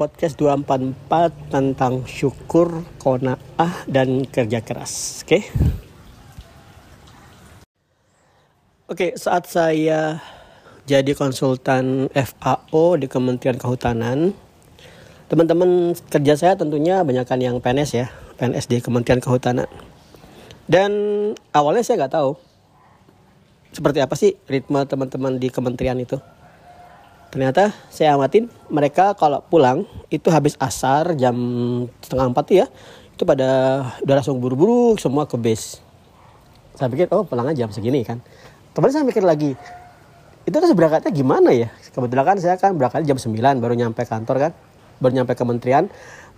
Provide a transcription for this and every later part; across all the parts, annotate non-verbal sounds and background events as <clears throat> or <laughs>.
podcast 244 tentang syukur, kona'ah, dan kerja keras. Oke? Oke, saat saya jadi konsultan FAO di Kementerian Kehutanan, teman-teman kerja saya tentunya banyakkan yang PNS ya, PNS di Kementerian Kehutanan. Dan awalnya saya nggak tahu seperti apa sih ritme teman-teman di kementerian itu ternyata saya amatin mereka kalau pulang itu habis asar jam setengah empat ya itu pada udah langsung buru-buru semua ke base. Saya pikir oh pulang aja jam segini kan. Kemudian saya mikir lagi itu terus berangkatnya gimana ya? Kebetulan kan saya kan berangkat jam 9 baru nyampe kantor kan baru nyampe kementerian.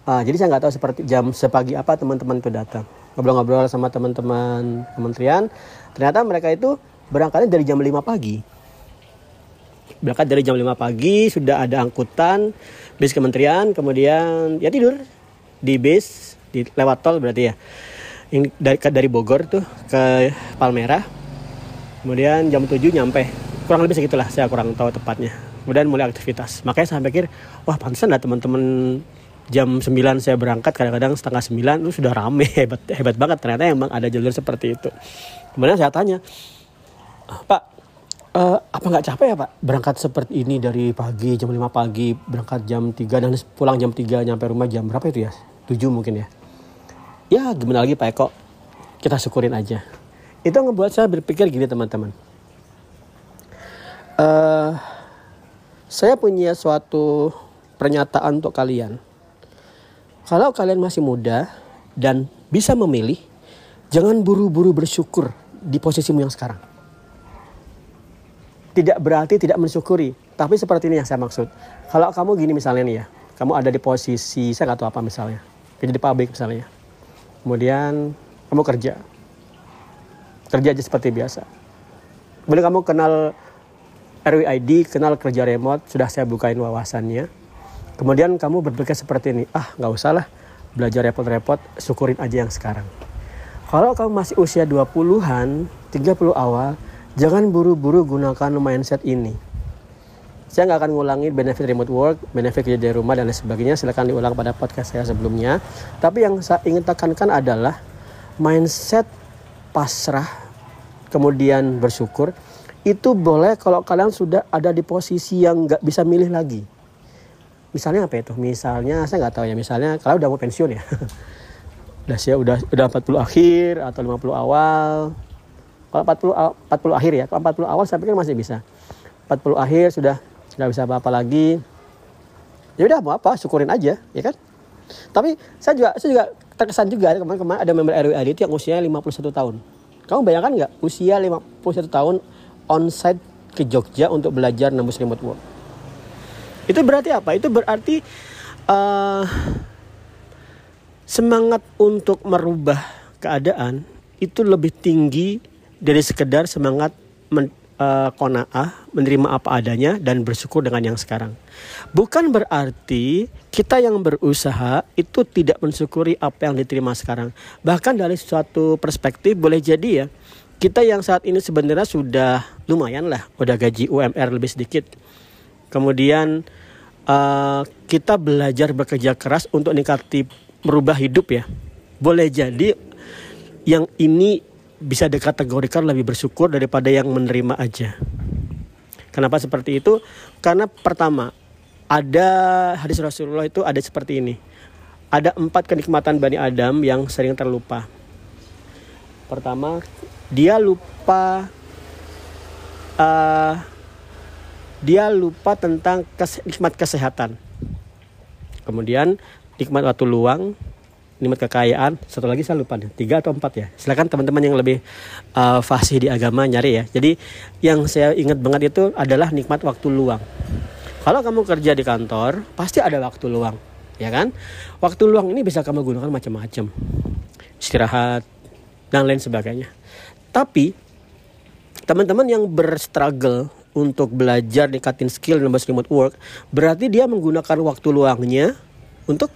Uh, jadi saya nggak tahu seperti jam sepagi apa teman-teman itu datang. Ngobrol-ngobrol sama teman-teman kementerian. Ternyata mereka itu berangkatnya dari jam 5 pagi berangkat dari jam 5 pagi sudah ada angkutan bis kementerian kemudian ya tidur di bis di lewat tol berarti ya. Yang dari, dari Bogor tuh ke Palmerah. Kemudian jam 7 nyampe. Kurang lebih segitulah saya kurang tahu tepatnya. Kemudian mulai aktivitas. Makanya saya pikir wah pantesan lah teman-teman jam 9 saya berangkat kadang-kadang setengah 9 itu sudah rame. <laughs> Hebat hebat banget. Ternyata emang ada jalur seperti itu. Kemudian saya tanya Pak uh, apa nggak capek ya pak? Berangkat seperti ini dari pagi jam 5 pagi berangkat jam 3 dan pulang jam 3 nyampe rumah jam berapa itu ya? 7 mungkin ya. Ya gimana lagi pak Eko? Kita syukurin aja. Itu ngebuat saya berpikir gini teman-teman. Uh, saya punya suatu pernyataan untuk kalian. Kalau kalian masih muda dan bisa memilih jangan buru-buru bersyukur di posisimu yang sekarang tidak berarti tidak mensyukuri. Tapi seperti ini yang saya maksud. Kalau kamu gini misalnya nih ya, kamu ada di posisi saya nggak tahu apa misalnya, kerja di pabrik misalnya. Kemudian kamu kerja, kerja aja seperti biasa. Kemudian kamu kenal RWID, kenal kerja remote, sudah saya bukain wawasannya. Kemudian kamu berpikir seperti ini, ah nggak usah lah belajar repot-repot, syukurin aja yang sekarang. Kalau kamu masih usia 20-an, 30 awal, Jangan buru-buru gunakan mindset ini. Saya nggak akan ngulangi benefit remote work, benefit kerja dari rumah dan lain sebagainya. Silahkan diulang pada podcast saya sebelumnya. Tapi yang saya ingin tekankan adalah mindset pasrah, kemudian bersyukur. Itu boleh kalau kalian sudah ada di posisi yang nggak bisa milih lagi. Misalnya apa itu? Misalnya saya nggak tahu ya. Misalnya kalau udah mau pensiun ya. <laughs> udah sih udah udah 40 akhir atau 50 awal kalau 40 40 akhir ya, kalau 40 awal saya pikir masih bisa. 40 akhir sudah nggak bisa apa-apa lagi. Ya udah mau apa, syukurin aja, ya kan? Tapi saya juga saya juga terkesan juga kemarin-kemarin ada member RWAD itu yang usianya 51 tahun. Kamu bayangkan nggak usia 51 tahun onsite ke Jogja untuk belajar nembus remote work? Itu berarti apa? Itu berarti uh, semangat untuk merubah keadaan itu lebih tinggi dari sekedar semangat men, uh, kona'ah, menerima apa adanya dan bersyukur dengan yang sekarang. Bukan berarti kita yang berusaha itu tidak mensyukuri apa yang diterima sekarang. Bahkan dari suatu perspektif boleh jadi ya, kita yang saat ini sebenarnya sudah lumayan lah, udah gaji UMR lebih sedikit. Kemudian uh, kita belajar bekerja keras untuk nikati merubah hidup ya. Boleh jadi yang ini bisa dikategorikan lebih bersyukur daripada yang menerima aja. Kenapa seperti itu? Karena pertama, ada hadis Rasulullah itu ada seperti ini. Ada empat kenikmatan Bani Adam yang sering terlupa. Pertama, dia lupa uh, dia lupa tentang kes, nikmat kesehatan. Kemudian nikmat waktu luang, nikmat kekayaan. Satu lagi saya lupa tiga atau empat ya? Silakan teman-teman yang lebih uh, fasih di agama nyari ya. Jadi yang saya ingat banget itu adalah nikmat waktu luang. Kalau kamu kerja di kantor pasti ada waktu luang ya kan? Waktu luang ini bisa kamu gunakan macam-macam. Istirahat dan lain sebagainya. Tapi teman-teman yang berstruggle untuk belajar nikatin skill dan remote work berarti dia menggunakan waktu luangnya untuk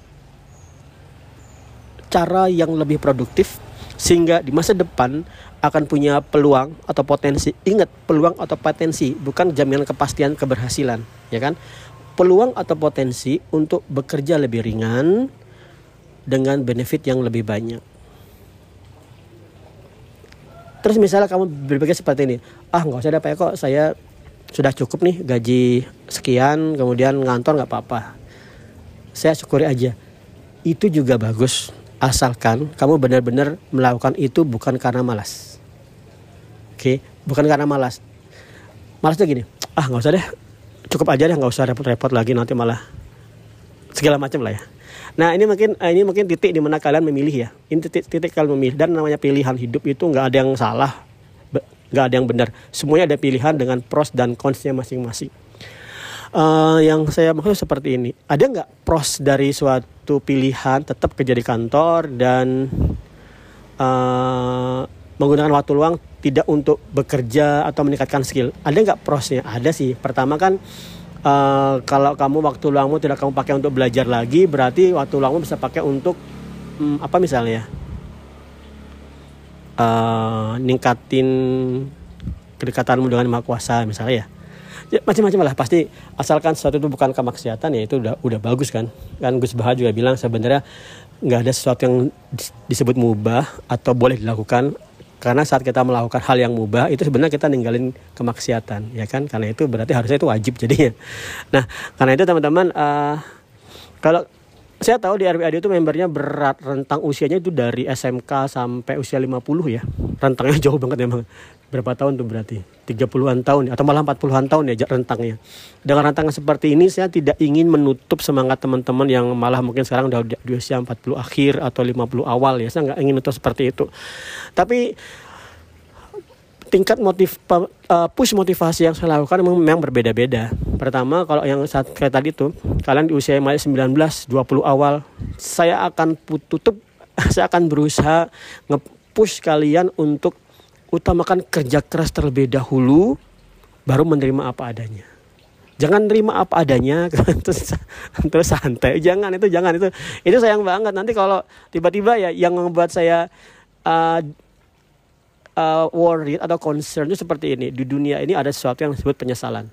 cara yang lebih produktif sehingga di masa depan akan punya peluang atau potensi. Ingat, peluang atau potensi bukan jaminan kepastian keberhasilan, ya kan? peluang atau potensi untuk bekerja lebih ringan dengan benefit yang lebih banyak. Terus misalnya kamu berpikir seperti ini, ah nggak usah apa kok saya sudah cukup nih gaji sekian, kemudian ngantor nggak apa-apa. Saya syukuri aja. Itu juga bagus, asalkan kamu benar-benar melakukan itu bukan karena malas. Oke, bukan karena malas. Malasnya gini, ah nggak usah deh, cukup aja deh nggak usah repot-repot lagi nanti malah segala macam lah ya. Nah ini mungkin eh, ini mungkin titik di mana kalian memilih ya. Ini titik, titik kalian memilih dan namanya pilihan hidup itu nggak ada yang salah, nggak ada yang benar. Semuanya ada pilihan dengan pros dan consnya masing-masing. Uh, yang saya maksud seperti ini, ada nggak pros dari suatu pilihan tetap kerja di kantor dan uh, menggunakan waktu luang tidak untuk bekerja atau meningkatkan skill? Ada nggak prosnya? Ada sih. Pertama kan uh, kalau kamu waktu luangmu tidak kamu pakai untuk belajar lagi berarti waktu luangmu bisa pakai untuk um, apa misalnya uh, ningkatin kedekatanmu dengan maha misalnya ya ya, macam-macam lah. Pasti asalkan sesuatu itu bukan kemaksiatan ya itu udah udah bagus kan. Kan Gus Bahar juga bilang sebenarnya nggak ada sesuatu yang disebut mubah atau boleh dilakukan. Karena saat kita melakukan hal yang mubah itu sebenarnya kita ninggalin kemaksiatan ya kan? Karena itu berarti harusnya itu wajib jadinya. Nah karena itu teman-teman uh, kalau saya tahu di RWAD itu membernya berat. Rentang usianya itu dari SMK sampai usia 50 ya. Rentangnya jauh banget memang berapa tahun tuh berarti? 30-an tahun atau malah 40-an tahun ya rentangnya? Dengan rantangan seperti ini saya tidak ingin menutup semangat teman-teman yang malah mungkin sekarang udah di usia 40 akhir atau 50 awal ya. Saya nggak ingin menutup seperti itu. Tapi tingkat motif uh, push motivasi yang saya lakukan memang, berbeda-beda. Pertama kalau yang saat kayak tadi itu kalian di usia masih 19, 20 awal, saya akan tutup <laughs> saya akan berusaha nge-push kalian untuk utamakan kerja keras terlebih dahulu baru menerima apa adanya. Jangan terima apa adanya <laughs> terus terus santai. Jangan itu jangan itu itu sayang banget. Nanti kalau tiba-tiba ya yang membuat saya uh, uh, worried atau concern itu seperti ini. Di dunia ini ada sesuatu yang disebut penyesalan.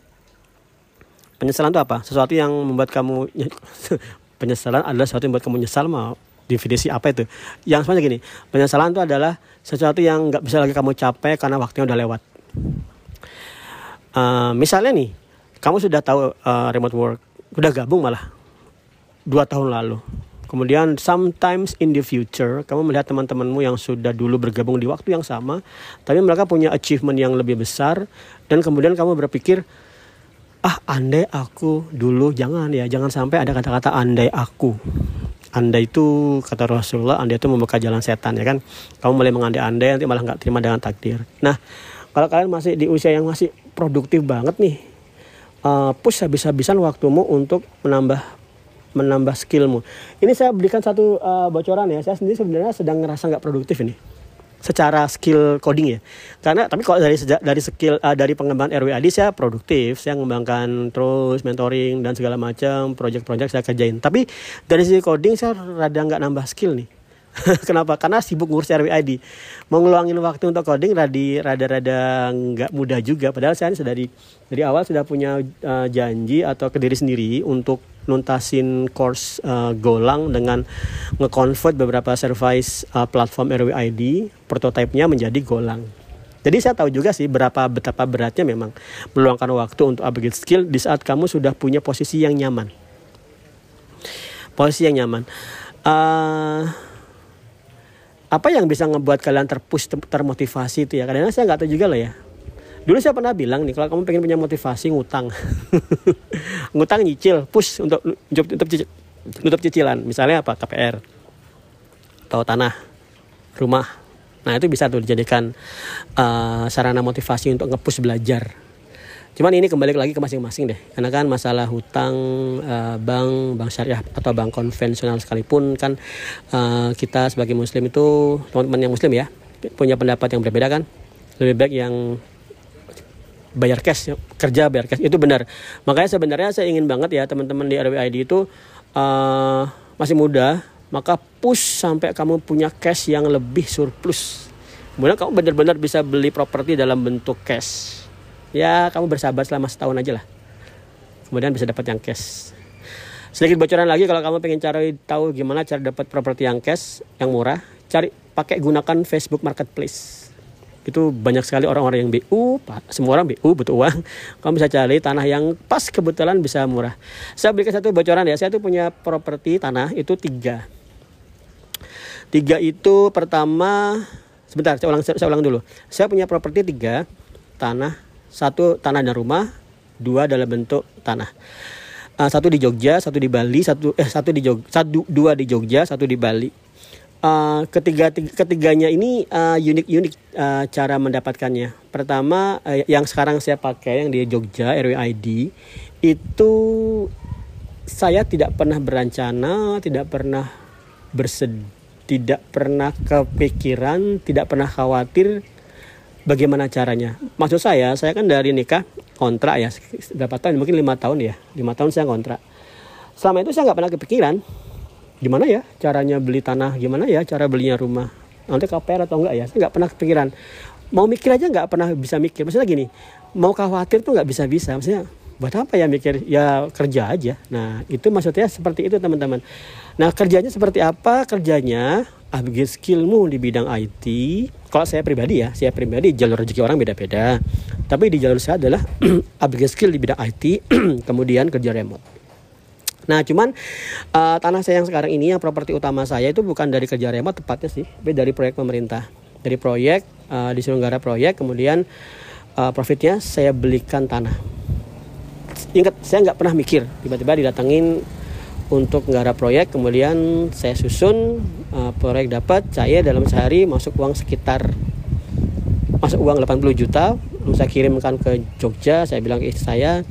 Penyesalan itu apa? Sesuatu yang membuat kamu <laughs> penyesalan adalah sesuatu yang membuat kamu nyesal mau definisi apa itu? Yang sebenarnya gini penyesalan itu adalah sesuatu yang nggak bisa lagi kamu capai karena waktunya udah lewat. Uh, misalnya nih kamu sudah tahu uh, remote work udah gabung malah dua tahun lalu. Kemudian sometimes in the future kamu melihat teman-temanmu yang sudah dulu bergabung di waktu yang sama tapi mereka punya achievement yang lebih besar dan kemudian kamu berpikir ah andai aku dulu jangan ya jangan sampai ada kata-kata andai aku anda itu kata Rasulullah Anda itu membuka jalan setan ya kan? Kamu mulai mengandai-andai nanti malah nggak terima dengan takdir. Nah kalau kalian masih di usia yang masih produktif banget nih uh, push habis-habisan waktumu untuk menambah menambah skillmu. Ini saya berikan satu uh, bocoran ya. Saya sendiri sebenarnya sedang ngerasa nggak produktif ini secara skill coding ya. Karena tapi kalau dari sejak dari skill uh, dari pengembangan RWAD saya produktif, saya mengembangkan terus mentoring dan segala macam project-project saya kerjain. Tapi dari sisi coding saya rada nggak nambah skill nih. <laughs> Kenapa? Karena sibuk ngurus RWID. Mau ngeluangin waktu untuk coding rada rada-rada nggak mudah juga. Padahal saya dari dari awal sudah punya uh, janji atau ke diri sendiri untuk nuntasin course uh, Golang dengan nge-convert beberapa service uh, platform RWID prototipenya menjadi Golang. Jadi saya tahu juga sih berapa betapa beratnya memang meluangkan waktu untuk upgrade skill di saat kamu sudah punya posisi yang nyaman. Posisi yang nyaman. Uh, apa yang bisa ngebuat kalian terpush termotivasi itu ya? Karena saya nggak tahu juga loh ya Dulu saya pernah bilang nih kalau kamu pengen punya motivasi ngutang. <laughs> ngutang nyicil, push untuk untuk cicil, untuk cicilan. Misalnya apa? KPR atau tanah, rumah. Nah, itu bisa tuh dijadikan uh, sarana motivasi untuk ngepush belajar. Cuman ini kembali lagi ke masing-masing deh. Karena kan masalah hutang uh, bank, bank syariah atau bank konvensional sekalipun kan uh, kita sebagai muslim itu teman-teman yang muslim ya punya pendapat yang berbeda kan. Lebih baik yang bayar cash kerja bayar cash. Itu benar. Makanya sebenarnya saya ingin banget ya teman-teman di RWID itu uh, masih muda maka push sampai kamu punya cash yang lebih surplus. Kemudian kamu benar-benar bisa beli properti dalam bentuk cash. Ya kamu bersabar selama setahun aja lah. Kemudian bisa dapat yang cash. Sedikit bocoran lagi kalau kamu pengen cari tahu gimana cara dapat properti yang cash yang murah cari pakai gunakan Facebook Marketplace itu banyak sekali orang-orang yang BU semua orang BU butuh uang. <laughs> Kamu bisa cari tanah yang pas kebetulan bisa murah. Saya berikan satu bocoran ya. Saya tuh punya properti tanah itu tiga. Tiga itu pertama sebentar saya ulang saya ulang dulu. Saya punya properti tiga tanah. Satu tanah dan rumah. Dua dalam bentuk tanah. Uh, satu di Jogja, satu di Bali, satu eh satu di Jogja, satu dua di Jogja, satu di Bali. Uh, ketiga tiga, ketiganya ini uh, unik-unik uh, cara mendapatkannya. Pertama uh, yang sekarang saya pakai yang di Jogja RWID itu saya tidak pernah berencana, tidak pernah bersed, tidak pernah kepikiran, tidak pernah khawatir bagaimana caranya. Maksud saya, saya kan dari nikah kontrak ya berapa tahun mungkin lima tahun ya lima tahun saya kontrak selama itu saya nggak pernah kepikiran gimana ya caranya beli tanah? Gimana ya cara belinya rumah? Nanti KPR atau enggak ya? Saya nggak pernah kepikiran. Mau mikir aja nggak pernah bisa mikir. Maksudnya gini mau khawatir tuh nggak bisa bisa maksudnya buat apa ya mikir? Ya kerja aja. Nah itu maksudnya seperti itu teman-teman. Nah kerjanya seperti apa? Kerjanya upgrade skillmu di bidang IT kalau saya pribadi ya saya pribadi jalur rezeki orang beda-beda. Tapi di jalur saya adalah <clears throat> upgrade skill di bidang IT <clears throat> kemudian kerja remote nah cuman uh, tanah saya yang sekarang ini yang properti utama saya itu bukan dari kerja remote tepatnya sih tapi dari proyek pemerintah. Dari proyek uh, di selenggara proyek kemudian uh, profitnya saya belikan tanah. Ingat saya nggak pernah mikir tiba-tiba didatangin untuk nggarap proyek kemudian saya susun uh, proyek dapat saya dalam sehari masuk uang sekitar masuk uang 80 juta lalu saya kirimkan ke Jogja saya bilang ke istri saya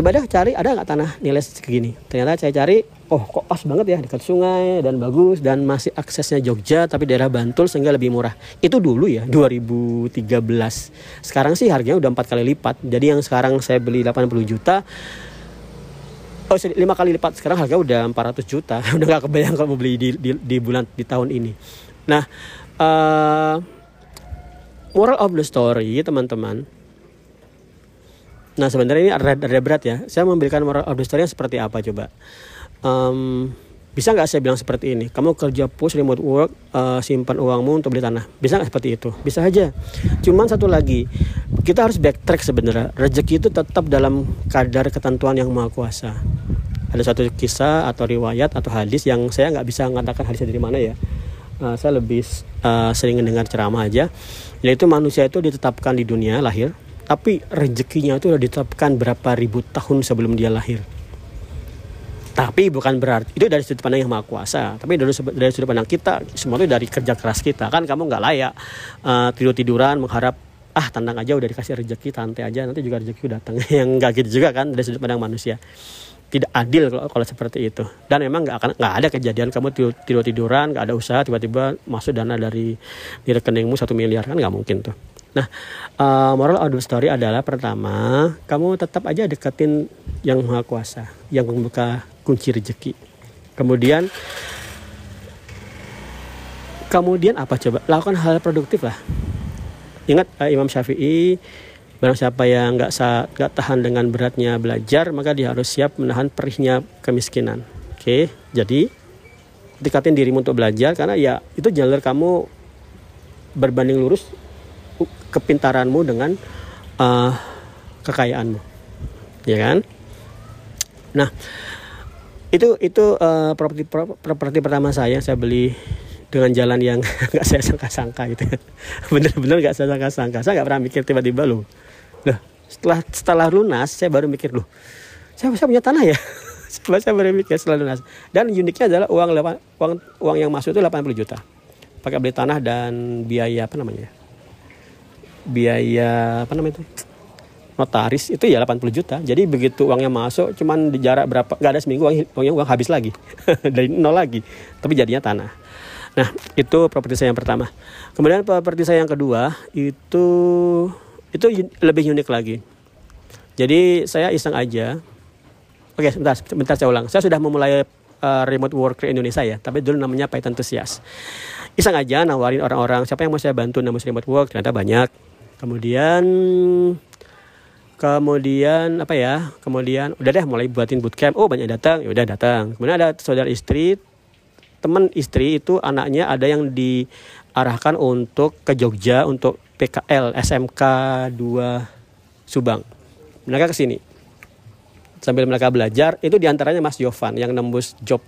coba dah cari ada nggak tanah nilai segini? Ternyata saya cari oh kok pas banget ya dekat sungai dan bagus dan masih aksesnya Jogja tapi daerah Bantul sehingga lebih murah. Itu dulu ya 2013 sekarang sih harganya udah empat kali lipat. Jadi yang sekarang saya beli 80 juta oh lima kali lipat. Sekarang harga udah 400 juta. <laughs> Udah nggak kebayang kalau mau beli di, di, di bulan di tahun ini. Nah uh, moral of the story teman-teman nah sebenarnya ini ada, ada berat ya. Saya memberikan moral of the story yang seperti apa coba. Um, bisa nggak saya bilang seperti ini? Kamu kerja push remote work uh, simpan uangmu untuk beli tanah. Bisa nggak seperti itu? Bisa aja. Cuman satu lagi kita harus backtrack sebenarnya. Rezeki itu tetap dalam kadar ketentuan yang maha kuasa. Ada satu kisah atau riwayat atau hadis yang saya nggak bisa mengatakan hadisnya dari mana ya. Uh, saya lebih uh, sering mendengar ceramah aja. Yaitu manusia itu ditetapkan di dunia lahir tapi rezekinya itu sudah ditetapkan berapa ribu tahun sebelum dia lahir. Tapi bukan berarti itu dari sudut pandang yang maha kuasa. Tapi dari, dari sudut pandang kita semua itu dari kerja keras kita. Kan kamu nggak layak uh, tidur tiduran mengharap ah tandang aja udah dikasih rezeki tante aja nanti juga rezeki datang. <laughs> Yang nggak gitu juga kan dari sudut pandang manusia. Tidak adil kalau, kalau seperti itu. Dan memang nggak akan nggak ada kejadian kamu tidur, tidur tiduran nggak ada usaha tiba-tiba masuk dana dari di rekeningmu satu miliar. Kan nggak mungkin tuh Nah, uh, moral of the story adalah pertama, kamu tetap aja deketin yang maha kuasa, yang membuka kunci rezeki. Kemudian, kemudian apa coba? Lakukan hal produktif lah. Ingat uh, Imam Syafi'i, barang siapa yang nggak nggak tahan dengan beratnya belajar, maka dia harus siap menahan perihnya kemiskinan. Oke, jadi dekatin dirimu untuk belajar karena ya itu jalur kamu berbanding lurus kepintaranmu dengan uh, kekayaanmu. Ya kan? Nah itu itu uh, properti properti pertama saya saya beli dengan jalan yang <laughs> nggak saya sangka-sangka gitu. <laughs> Bener-bener nggak saya sangka-sangka. Saya nggak pernah mikir tiba-tiba loh loh setelah setelah lunas saya baru mikir loh saya bisa punya tanah ya <laughs> setelah saya baru mikir setelah lunas. Dan uniknya adalah uang uang uang yang masuk itu 80 juta. Pakai beli tanah dan biaya apa namanya biaya apa namanya itu? Notaris itu ya 80 juta. Jadi begitu uangnya masuk cuman di jarak berapa nggak ada seminggu uang, uangnya uang habis lagi. <laughs> Dari nol lagi. Tapi jadinya tanah. Nah itu properti saya yang pertama. Kemudian properti saya yang kedua itu itu lebih unik lagi. Jadi saya iseng aja. Oke sebentar sebentar saya ulang. Saya sudah memulai uh, remote work di Indonesia ya tapi dulu namanya Python Enthusiast. Iseng aja nawarin orang-orang siapa yang mau saya bantu nama remote work? Ternyata banyak Kemudian kemudian apa ya? Kemudian udah deh mulai buatin bootcamp. Oh banyak datang. Ya udah datang. Kemudian ada saudara istri teman istri itu anaknya ada yang diarahkan untuk ke Jogja untuk PKL SMK 2 Subang. Mereka ke sini. Sambil mereka belajar itu di antaranya Mas Yovan yang nembus job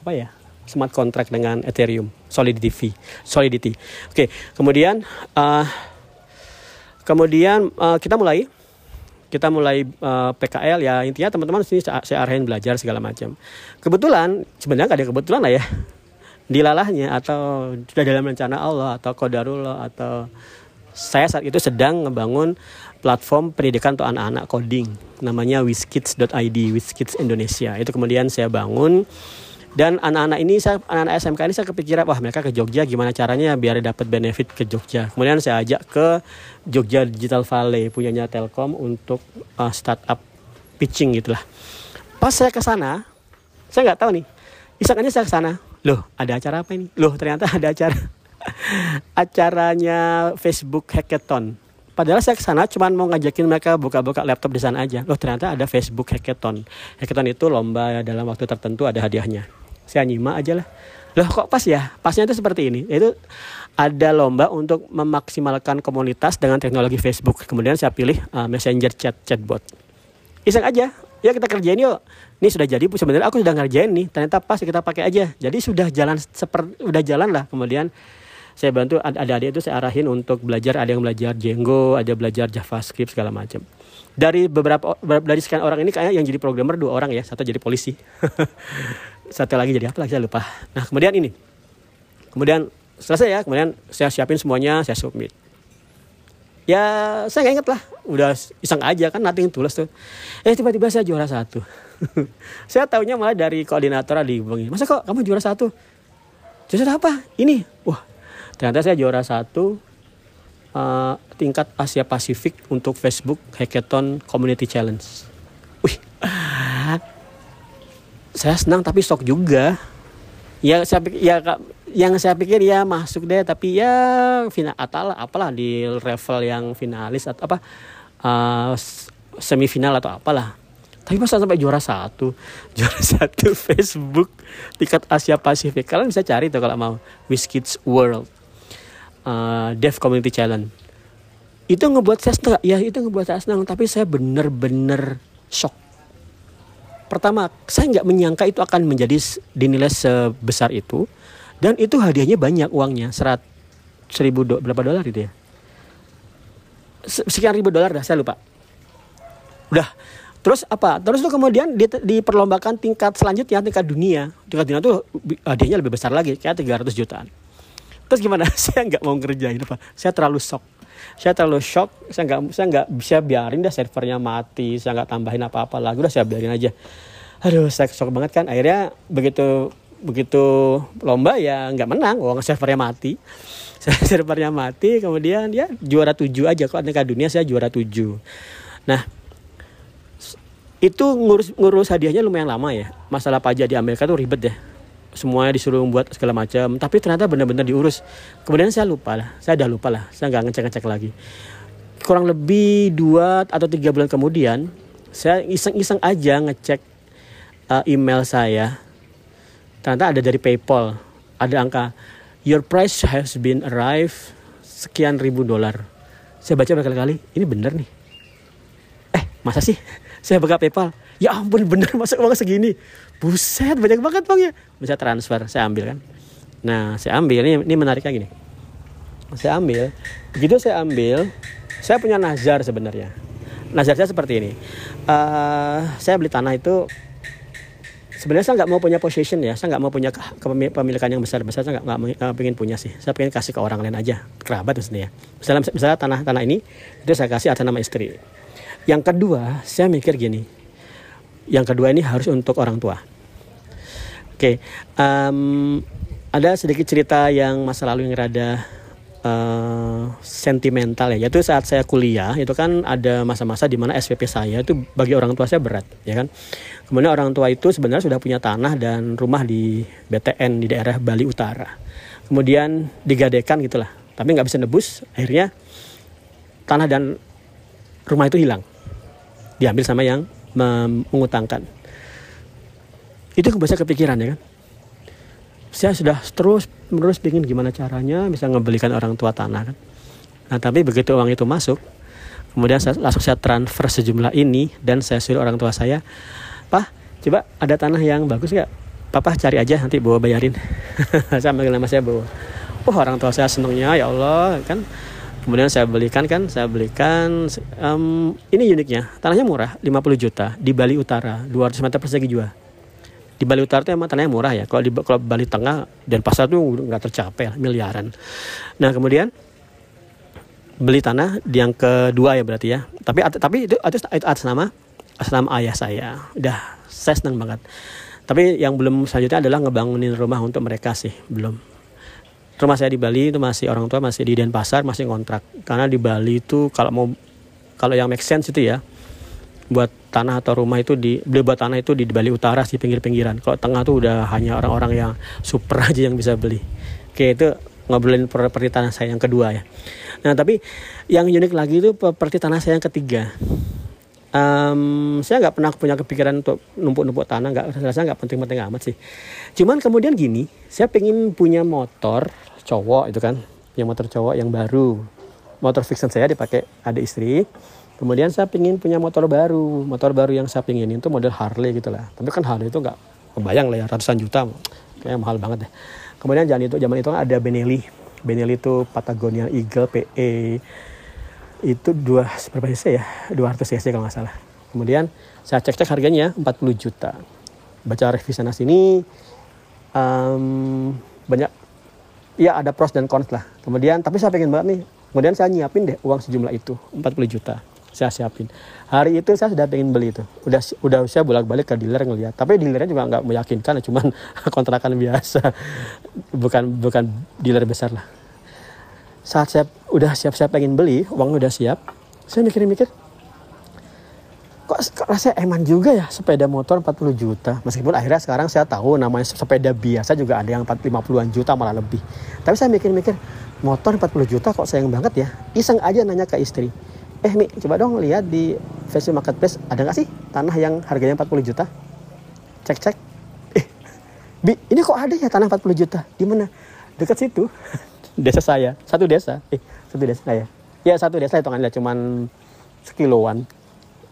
apa ya smart contract dengan Ethereum Solidity. Solidity. Oke kemudian uh, kemudian uh, kita mulai. Kita mulai uh, eh, PKL ya. Intinya teman-teman sini saya, arahin belajar segala macam. Kebetulan sebenarnya nggak ada kebetulan lah ya. <laughs> Dilalahnya atau sudah dalam rencana Allah atau kodarullah atau saya saat itu sedang ngebangun platform pendidikan untuk anak-anak coding. Namanya wiskids.id wiskids Indonesia. Itu kemudian saya bangun dan anak-anak ini saya anak-anak SMK ini saya kepikiran wah mereka ke Jogja gimana caranya biar dapat benefit ke Jogja? Kemudian saya ajak ke Jogja Digital Valley punyanya Telkom untuk uh, startup pitching gitulah. Pas saya ke sana saya nggak tahu nih aja saya ke sana loh ada acara apa ini? Loh ternyata ada acara <laughs> acaranya Facebook Hackathon. Padahal saya ke sana cuma mau ngajakin mereka buka-buka laptop di sana aja. Loh ternyata ada Facebook Hackathon. Hackathon itu lomba dalam waktu tertentu ada hadiahnya saya nyimak aja lah. Loh kok pas ya? Pasnya itu seperti ini. Itu ada lomba untuk memaksimalkan komunitas dengan teknologi Facebook. Kemudian saya pilih uh, messenger chat chatbot. Iseng aja. Ya kita kerjain yuk. Ini sudah jadi. Sebenarnya aku sudah ngerjain nih. Ternyata pas kita pakai aja. Jadi sudah jalan seperti udah jalan lah. Kemudian saya bantu ada adik itu saya arahin untuk belajar. Ada yang belajar Django ada belajar JavaScript segala macam. Dari beberapa dari sekian orang ini kayaknya yang jadi programmer dua orang ya. Satu jadi polisi <laughs> satu lagi jadi apa lagi? Saya lupa. Nah kemudian ini. Kemudian selesai ya kemudian saya siapin semuanya saya submit. Ya saya nggak inget lah. Udah iseng aja kan nanti tulis tuh. Eh tiba-tiba saya juara satu. <laughs> Saya tahunya malah dari koordinator di begini masa kok kamu juara satu? Juara apa? Ini. Wah ternyata saya juara satu uh, tingkat Asia Pasifik untuk Facebook Hackathon Community Challenge. Wih saya senang tapi shock juga. Ya saya pikir ya yang saya pikir ya masuk deh tapi ya final atau apalah di level yang finalis atau apa uh, semifinal atau apalah. Tapi masa sampai juara satu <laughs> juara satu Facebook tingkat Asia Pasifik. Kalian bisa cari tuh kalau mau Kids World uh, Dev Community Challenge. Itu ngebuat saya senang ya itu ngebuat saya senang tapi saya bener-bener shock pertama saya nggak menyangka itu akan menjadi dinilai sebesar itu. Dan itu hadiahnya banyak uangnya serat seribu do, berapa dolar itu ya? Sekian ribu dolar dah saya lupa. Udah terus apa? Terus tuh kemudian di, diperlombakan tingkat selanjutnya tingkat dunia. Tingkat dunia tuh hadiahnya lebih besar lagi kayak 300 jutaan. Terus gimana? <laughs> Saya nggak mau ngerjain apa? Saya terlalu shock saya terlalu shock saya nggak saya nggak bisa biarin dah servernya mati saya nggak tambahin apa-apa lagi udah saya biarin aja. Aduh saya shock banget kan akhirnya begitu begitu lomba ya nggak menang uang servernya mati. <laughs> Servernya mati kemudian ya juara tujuh aja kok tingkat dunia saya juara tujuh. Nah itu ngurus ngurus hadiahnya lumayan lama ya masalah pajak di Amerika tuh ribet deh semuanya disuruh membuat segala macam tapi ternyata benar-benar diurus. Kemudian saya lupa lah saya udah lupa lah saya nggak ngecek-ngecek lagi. Kurang lebih dua atau tiga bulan kemudian saya iseng-iseng aja ngecek uh, email saya. Ternyata ada dari PayPal ada angka your price has been arrived sekian ribu dolar. Saya baca berkali-kali ini bener nih. Eh masa sih? <laughs> Saya buka PayPal ya ampun bener masuk uang segini? Buset banyak banget bang ya bisa transfer saya ambil kan. Nah saya ambil ini ini menariknya gini. Saya ambil begitu saya ambil saya punya nazar sebenarnya. Nazar saya seperti ini. Uh, saya beli tanah itu sebenarnya saya nggak mau punya possession ya. Saya nggak mau punya kepemilikan yang besar besar saya nggak nggak pengen punya sih. Saya pengen kasih ke orang lain aja kerabat maksudnya ya. Misalnya misalnya tanah tanah ini itu saya kasih atas nama istri. Yang kedua saya mikir gini yang kedua ini harus untuk orang tua. Oke okay. um, ada sedikit cerita yang masa lalu yang rada uh, sentimental ya. Yaitu saat saya kuliah itu kan ada masa-masa di mana SPP saya itu bagi orang tua saya berat ya kan? Kemudian orang tua itu sebenarnya sudah punya tanah dan rumah di BTN di daerah Bali Utara. Kemudian digadekan gitulah tapi nggak bisa nebus akhirnya tanah dan rumah itu hilang. Diambil sama yang mengutangkan. Itu kebiasa kepikiran ya kan? Saya sudah terus menerus ingin gimana caranya bisa ngebelikan orang tua tanah kan? Nah tapi begitu uang itu masuk kemudian saya, langsung saya transfer sejumlah ini dan saya suruh orang tua saya pak coba ada tanah yang bagus nggak? Papa cari aja nanti bawa bayarin. Saya panggil nama saya bawa. Oh orang tua saya senangnya ya Allah kan kemudian saya belikan kan saya belikan um, ini uniknya tanahnya murah 50 juta di Bali Utara 200 meter persegi juga di Bali Utara itu emang tanahnya murah ya. Kalau di kalau Bali Tengah dan pasar tuh nggak tercapai miliaran. Nah kemudian beli tanah di yang kedua ya berarti ya. Tapi tapi itu itu, itu atas nama atas nama ayah saya. Udah saya senang banget. Tapi yang belum selanjutnya adalah ngebangunin rumah untuk mereka sih belum. Rumah saya di Bali itu masih orang tua masih di Denpasar masih kontrak karena di Bali itu kalau mau kalau yang make sense itu ya buat tanah atau rumah itu di beli buat tanah itu di Bali Utara sih pinggir-pinggiran. Kalau tengah tuh udah hanya orang-orang yang super <laughs> aja yang bisa beli. Oke itu ngobrolin properti tanah saya yang kedua ya. Nah tapi yang unik lagi itu properti tanah saya yang ketiga. Um, saya nggak pernah punya kepikiran untuk numpuk-numpuk tanah, nggak rasa nggak penting-penting amat sih. Cuman kemudian gini, saya pengen punya motor cowok itu kan, yang motor cowok yang baru, motor fiction saya dipakai ada istri Kemudian saya pingin punya motor baru, motor baru yang saya pingin itu model Harley gitu lah. Tapi kan Harley itu nggak kebayang lah ya ratusan juta, kayak mahal banget deh. Kemudian zaman itu zaman itu kan ada Benelli, Benelli itu Patagonia Eagle PE itu dua berapa cc ya 200 cc kalau nggak salah. Kemudian saya cek-cek harganya 40 juta. Baca review sana sini um, banyak ya ada pros dan cons lah. Kemudian tapi saya pengen banget nih. Kemudian saya nyiapin deh uang sejumlah itu 40 juta saya siapin hari itu saya sudah pengen beli itu udah udah saya bolak balik ke dealer ngeliat tapi dealernya juga nggak meyakinkan cuman <laughs> kontrakan biasa bukan bukan dealer besar lah saat saya udah siap siap pengen beli uang udah siap saya mikir-mikir kok, kok rasanya eman juga ya sepeda motor 40 juta? Meskipun akhirnya sekarang saya tahu namanya sepeda biasa juga ada yang 50-an juta malah lebih. Tapi saya mikir-mikir motor 40 juta kok sayang banget ya? Iseng aja nanya ke istri eh Mi coba dong lihat di Facebook Marketplace ada nggak sih tanah yang harganya 40 juta? Cek cek eh Bi ini kok ada ya tanah 40 juta? Di mana? Dekat situ <laughs> desa saya. Satu desa. Eh satu desa saya ya satu desa hitungannya cuman sekiloan.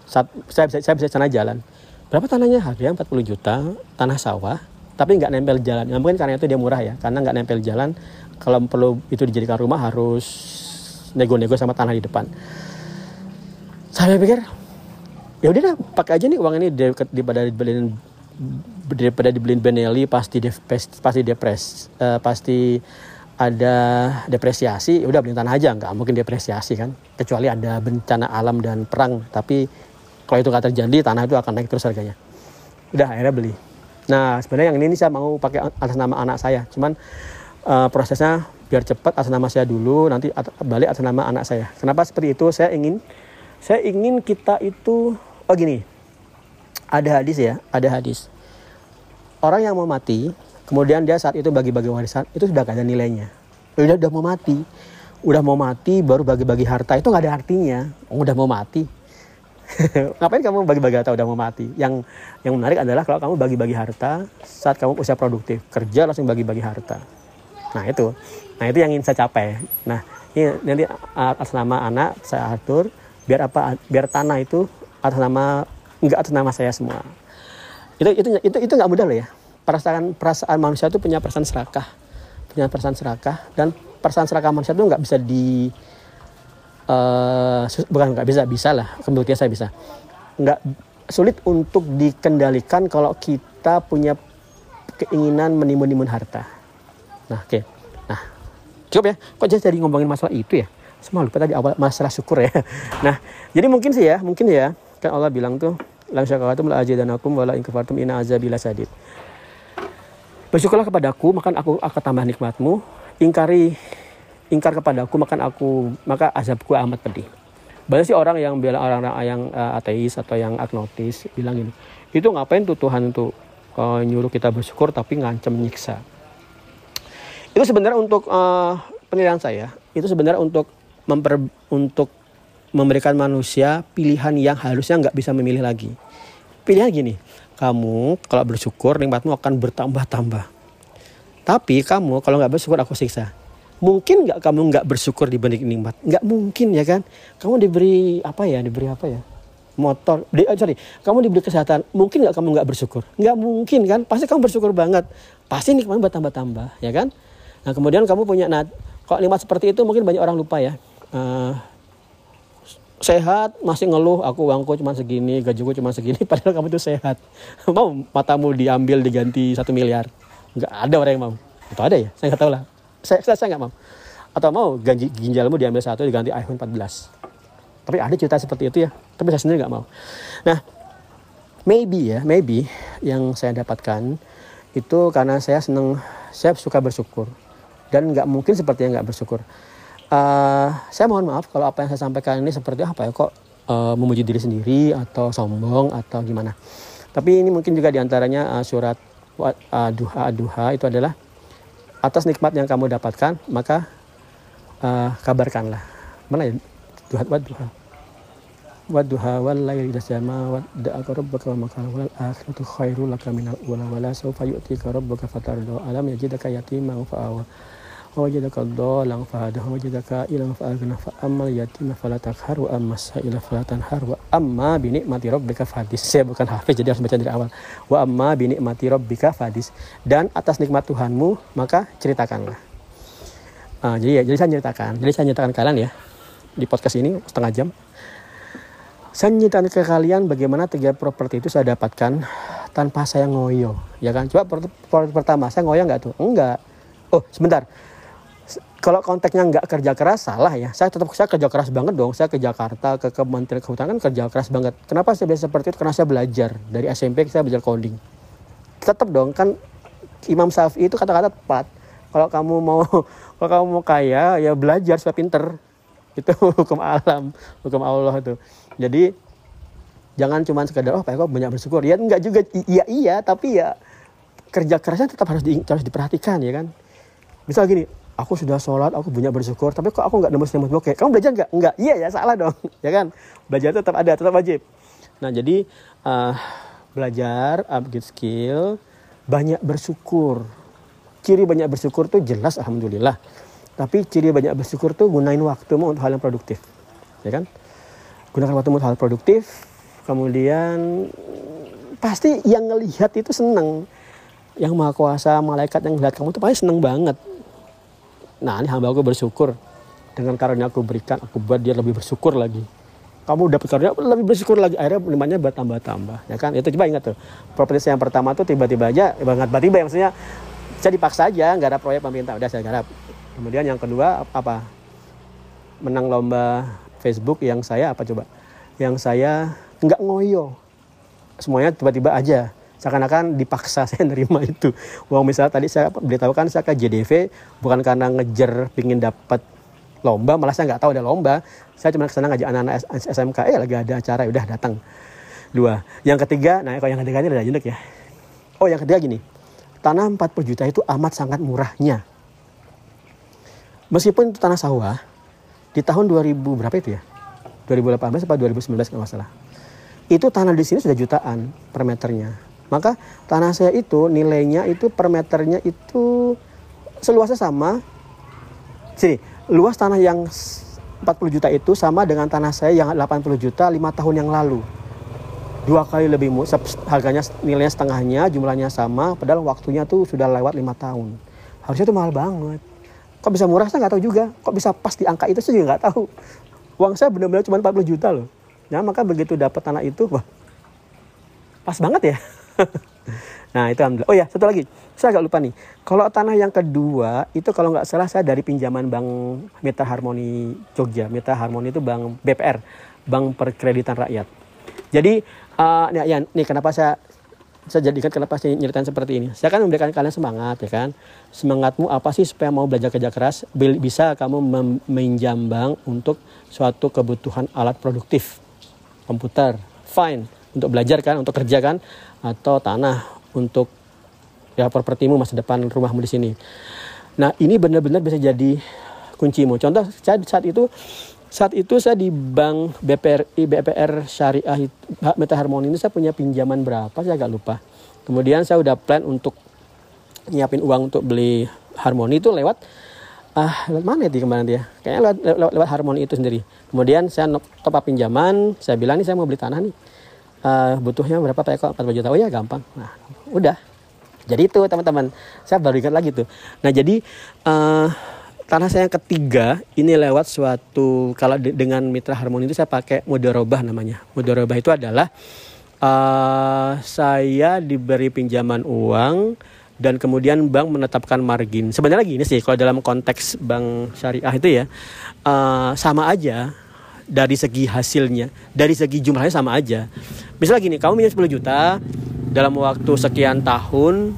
Sat, saya bisa saya bisa sana jalan. Berapa tanahnya? Harganya 40 juta tanah sawah tapi nggak nempel jalan. Ya, mungkin karena itu dia murah ya karena nggak nempel jalan kalau perlu itu dijadikan rumah harus nego-nego sama tanah di depan. Saya pikir ya udah dah pakai aja nih uang ini daripada dibeliin daripada dibeliin Benelli pasti def, pasti depres uh, pasti ada depresiasi ya udah beli tanah aja nggak mungkin depresiasi kan. Kecuali ada bencana alam dan perang tapi kalau itu nggak terjadi tanah itu akan naik terus harganya. Udah akhirnya beli. Nah sebenarnya yang ini, ini saya mau pakai atas nama anak saya. Cuman uh, prosesnya biar cepat atas nama saya dulu nanti balik atas nama anak saya. Kenapa seperti itu? Saya ingin saya ingin kita itu oh gini ada hadis ya ada hadis. Orang yang mau mati kemudian dia saat itu bagi-bagi warisan itu sudah gak ada nilainya. Udah udah mau mati. Udah mau mati baru bagi-bagi harta. Itu nggak ada artinya. Oh, udah mau mati. <laughs> Ngapain kamu bagi-bagi harta udah mau mati? Yang yang menarik adalah kalau kamu bagi-bagi harta saat kamu usia produktif kerja langsung bagi-bagi harta. Nah itu. Nah itu yang ingin saya capai. Nah ini nanti atas nama anak saya atur biar apa biar tanah itu atas nama enggak atas nama saya semua. Itu itu itu itu nggak mudah loh ya perasaan perasaan manusia itu punya perasaan serakah. Punya perasaan serakah dan perasaan serakah manusia itu nggak bisa di uh, bukan nggak bisa bisa lah. Kemudian saya bisa. Nggak sulit untuk dikendalikan kalau kita punya keinginan menimbun-nimbun harta. Nah oke. Okay. nah cukup ya. Kok jadi ngomongin masalah itu ya? Semua lupa tadi awal masalah syukur ya. <laughs> Nah, jadi mungkin sih ya, mungkin ya, kan Allah bilang tuh, lang syakaratum la ajidanakum wala in kafartum inna azabi lasadid. Bersyukurlah kepadaku, maka aku akan tambah nikmatmu. Ingkari ingkar kepadaku, maka aku maka azabku amat pedih. Banyak sih orang yang bilang orang-orang yang uh, ateis atau yang agnotis bilang ini, itu ngapain tuh Tuhan untuk uh, nyuruh kita bersyukur tapi ngancem nyiksa. Itu sebenarnya untuk uh, penilaian saya, itu sebenarnya untuk memper untuk memberikan manusia pilihan yang harusnya nggak bisa memilih lagi. Pilihan gini, kamu kalau bersyukur nikmatmu akan bertambah-tambah. Tapi kamu kalau nggak bersyukur aku siksa. Mungkin nggak kamu nggak bersyukur dibanding nikmat? Nggak mungkin ya kan? Kamu diberi apa ya? Diberi apa ya? motor, di, oh, sorry, kamu diberi kesehatan, mungkin nggak kamu nggak bersyukur? Nggak mungkin kan? Pasti kamu bersyukur banget. Pasti nikmatmu bertambah-tambah, ya kan? Nah kemudian kamu punya, nah kalau nikmat seperti itu mungkin banyak orang lupa ya. Uh, sehat masih ngeluh aku uangku cuma segini gajiku cuma segini <laughs> padahal kamu itu sehat. Mau matamu diambil diganti satu miliar? Nggak ada orang yang mau. Itu ada ya? Saya nggak tahu lah. Saya saya, saya nggak mau. Atau mau gaji ginjalmu diambil satu diganti iPhone 14 tapi ada cerita seperti itu ya. Tapi saya sendiri nggak mau. Nah maybe ya maybe yang saya dapatkan itu karena saya seneng saya suka bersyukur. Dan nggak mungkin seperti yang nggak bersyukur uh, saya mohon maaf kalau apa yang saya sampaikan ini seperti apa ya kok uh, memuji diri sendiri atau sombong atau gimana. Tapi ini mungkin juga di antaranya uh, surat uh, duha duha itu adalah atas nikmat yang kamu dapatkan maka uh, kabarkanlah. Mana ya duha wa duha. Wa duha wal laili idza wa da'aka rabbaka wa makal wal akhiratu khairul laka minal ula wala sawfa yu'tika rabbuka fatardo alam yajidaka yatiman fa'awa ووجدك ضالا فهدى ووجدك إلى فأغنى فأما اليتيم فلا تقهر وأما السائل فلا تنهر وأما بنعمة ربك فhadis saya bukan hafiz jadi harus baca dari awal wa amma binikmati rabbika fadis dan atas nikmat Tuhanmu maka ceritakanlah uh, jadi ya jadi saya ceritakan jadi saya ceritakan kalian ya di podcast ini setengah jam saya ceritakan ke kalian bagaimana tiga properti itu saya dapatkan tanpa saya ngoyo ya kan coba pertama saya ngoyo nggak tuh enggak oh sebentar kalau konteksnya nggak kerja keras salah ya. Saya tetap saya kerja keras banget dong. Saya ke Jakarta ke Kementerian Kehutanan kan kerja keras banget. Kenapa saya biasa seperti itu? Karena saya belajar. Dari SMP saya belajar coding. Tetap dong kan Imam Syafi'i itu kata-kata tepat. Kalau kamu mau <laughs> kalau kamu mau kaya ya belajar supaya pinter. Itu <laughs> hukum alam hukum Allah itu jadi jangan cuma sekadar oh Pak Eko banyak bersyukur. Ya enggak juga. Iya iya tapi ya kerja kerasnya tetap harus di, harus diperhatikan ya kan? Misal gini aku sudah sholat, aku banyak bersyukur, tapi kok aku nggak nembus nembus bokeh? Kamu belajar nggak? Nggak. Iya ya salah dong, <laughs> ya kan? Belajar tetap ada, tetap wajib. Nah jadi uh, belajar, upgrade skill, banyak bersyukur. Ciri banyak bersyukur tuh jelas, alhamdulillah. Tapi ciri banyak bersyukur tuh gunain waktumu untuk hal yang produktif, ya kan? Gunakan waktumu untuk hal produktif, kemudian pasti yang ngelihat itu seneng yang maha kuasa malaikat yang ngelihat kamu tuh pasti seneng banget Nah ini hamba aku bersyukur dengan karunia aku berikan, aku buat dia lebih bersyukur lagi. Kamu dapat karunia lebih bersyukur lagi, akhirnya imannya bertambah-tambah, ya kan? Itu coba ingat tuh. Properti yang pertama tuh tiba-tiba aja, banget tiba-tiba ya maksudnya saya dipaksa aja, nggak ada proyek pemerintah, udah saya garap. Kemudian yang kedua apa? Menang lomba Facebook yang saya apa coba? Yang saya nggak ngoyo, semuanya tiba-tiba aja seakan-akan dipaksa <laughs> saya nerima itu. Uang misalnya tadi saya beritahukan saya ke JDV bukan karena ngejar pingin dapat lomba, malah saya nggak tahu ada lomba. Saya cuma ke sana ngajak anak-anak SMK, eh lagi ada acara, udah datang. Dua. Yang ketiga, nah kalau yang ketiga ini ada unik ya. Oh yang ketiga gini, tanah 40 juta itu amat sangat murahnya. Meskipun itu tanah sawah, di tahun 2000 berapa itu ya? 2018 atau 2019 kalau salah. Itu tanah di sini sudah jutaan per meternya maka tanah saya itu nilainya itu per meternya itu seluasnya sama. Sini, luas tanah yang 40 juta itu sama dengan tanah saya yang 80 juta 5 tahun yang lalu. Dua kali lebih murah, harganya nilainya setengahnya, jumlahnya sama, padahal waktunya tuh sudah lewat lima tahun. Harusnya itu mahal banget. Kok bisa murah saya nggak tahu juga. Kok bisa pas di angka itu saya juga nggak tahu. Uang saya benar-benar cuma 40 juta loh. Nah maka begitu dapat tanah itu, wah pas banget ya. <laughs> nah itu alhamdulillah. Oh ya satu lagi, saya agak lupa nih. Kalau tanah yang kedua itu kalau nggak salah saya dari pinjaman Bank Meta Harmoni Jogja. Meta Harmoni itu bank BPR, Bank Perkreditan Rakyat. Jadi uh, ya, ya nih kenapa saya saya jadikan kenapa saya nyeritain seperti ini. Saya kan memberikan kalian semangat ya kan. Semangatmu apa sih supaya mau belajar kerja keras bisa kamu meminjam bank untuk suatu kebutuhan alat produktif komputer fine untuk belajar kan, untuk kerja kan, atau tanah untuk ya propertimu masa depan rumahmu di sini. Nah ini benar-benar bisa jadi kuncimu. Contoh saat itu saat itu saya di bank BPRI BPR Syariah Meta Harmoni ini saya punya pinjaman berapa saya agak lupa kemudian saya udah plan untuk nyiapin uang untuk beli Harmoni itu lewat ah lewat mana itu kemarin dia kayaknya lewat, lewat, lewat Harmoni itu sendiri kemudian saya top up pinjaman saya bilang nih saya mau beli tanah nih uh, butuhnya berapa Pak Eko 4 juta. Oh ya gampang. Nah udah. Jadi itu teman-teman. Saya baru ingat lagi tuh. Nah jadi uh, tanah saya yang ketiga ini lewat suatu kalau de dengan mitra harmoni itu saya pakai mudorobah namanya. Mudorobah itu adalah uh, saya diberi pinjaman uang dan kemudian bank menetapkan margin. Sebenarnya gini sih kalau dalam konteks bank syariah itu ya uh, sama aja dari segi hasilnya dari segi jumlahnya sama aja misalnya gini kamu minyak 10 juta dalam waktu sekian tahun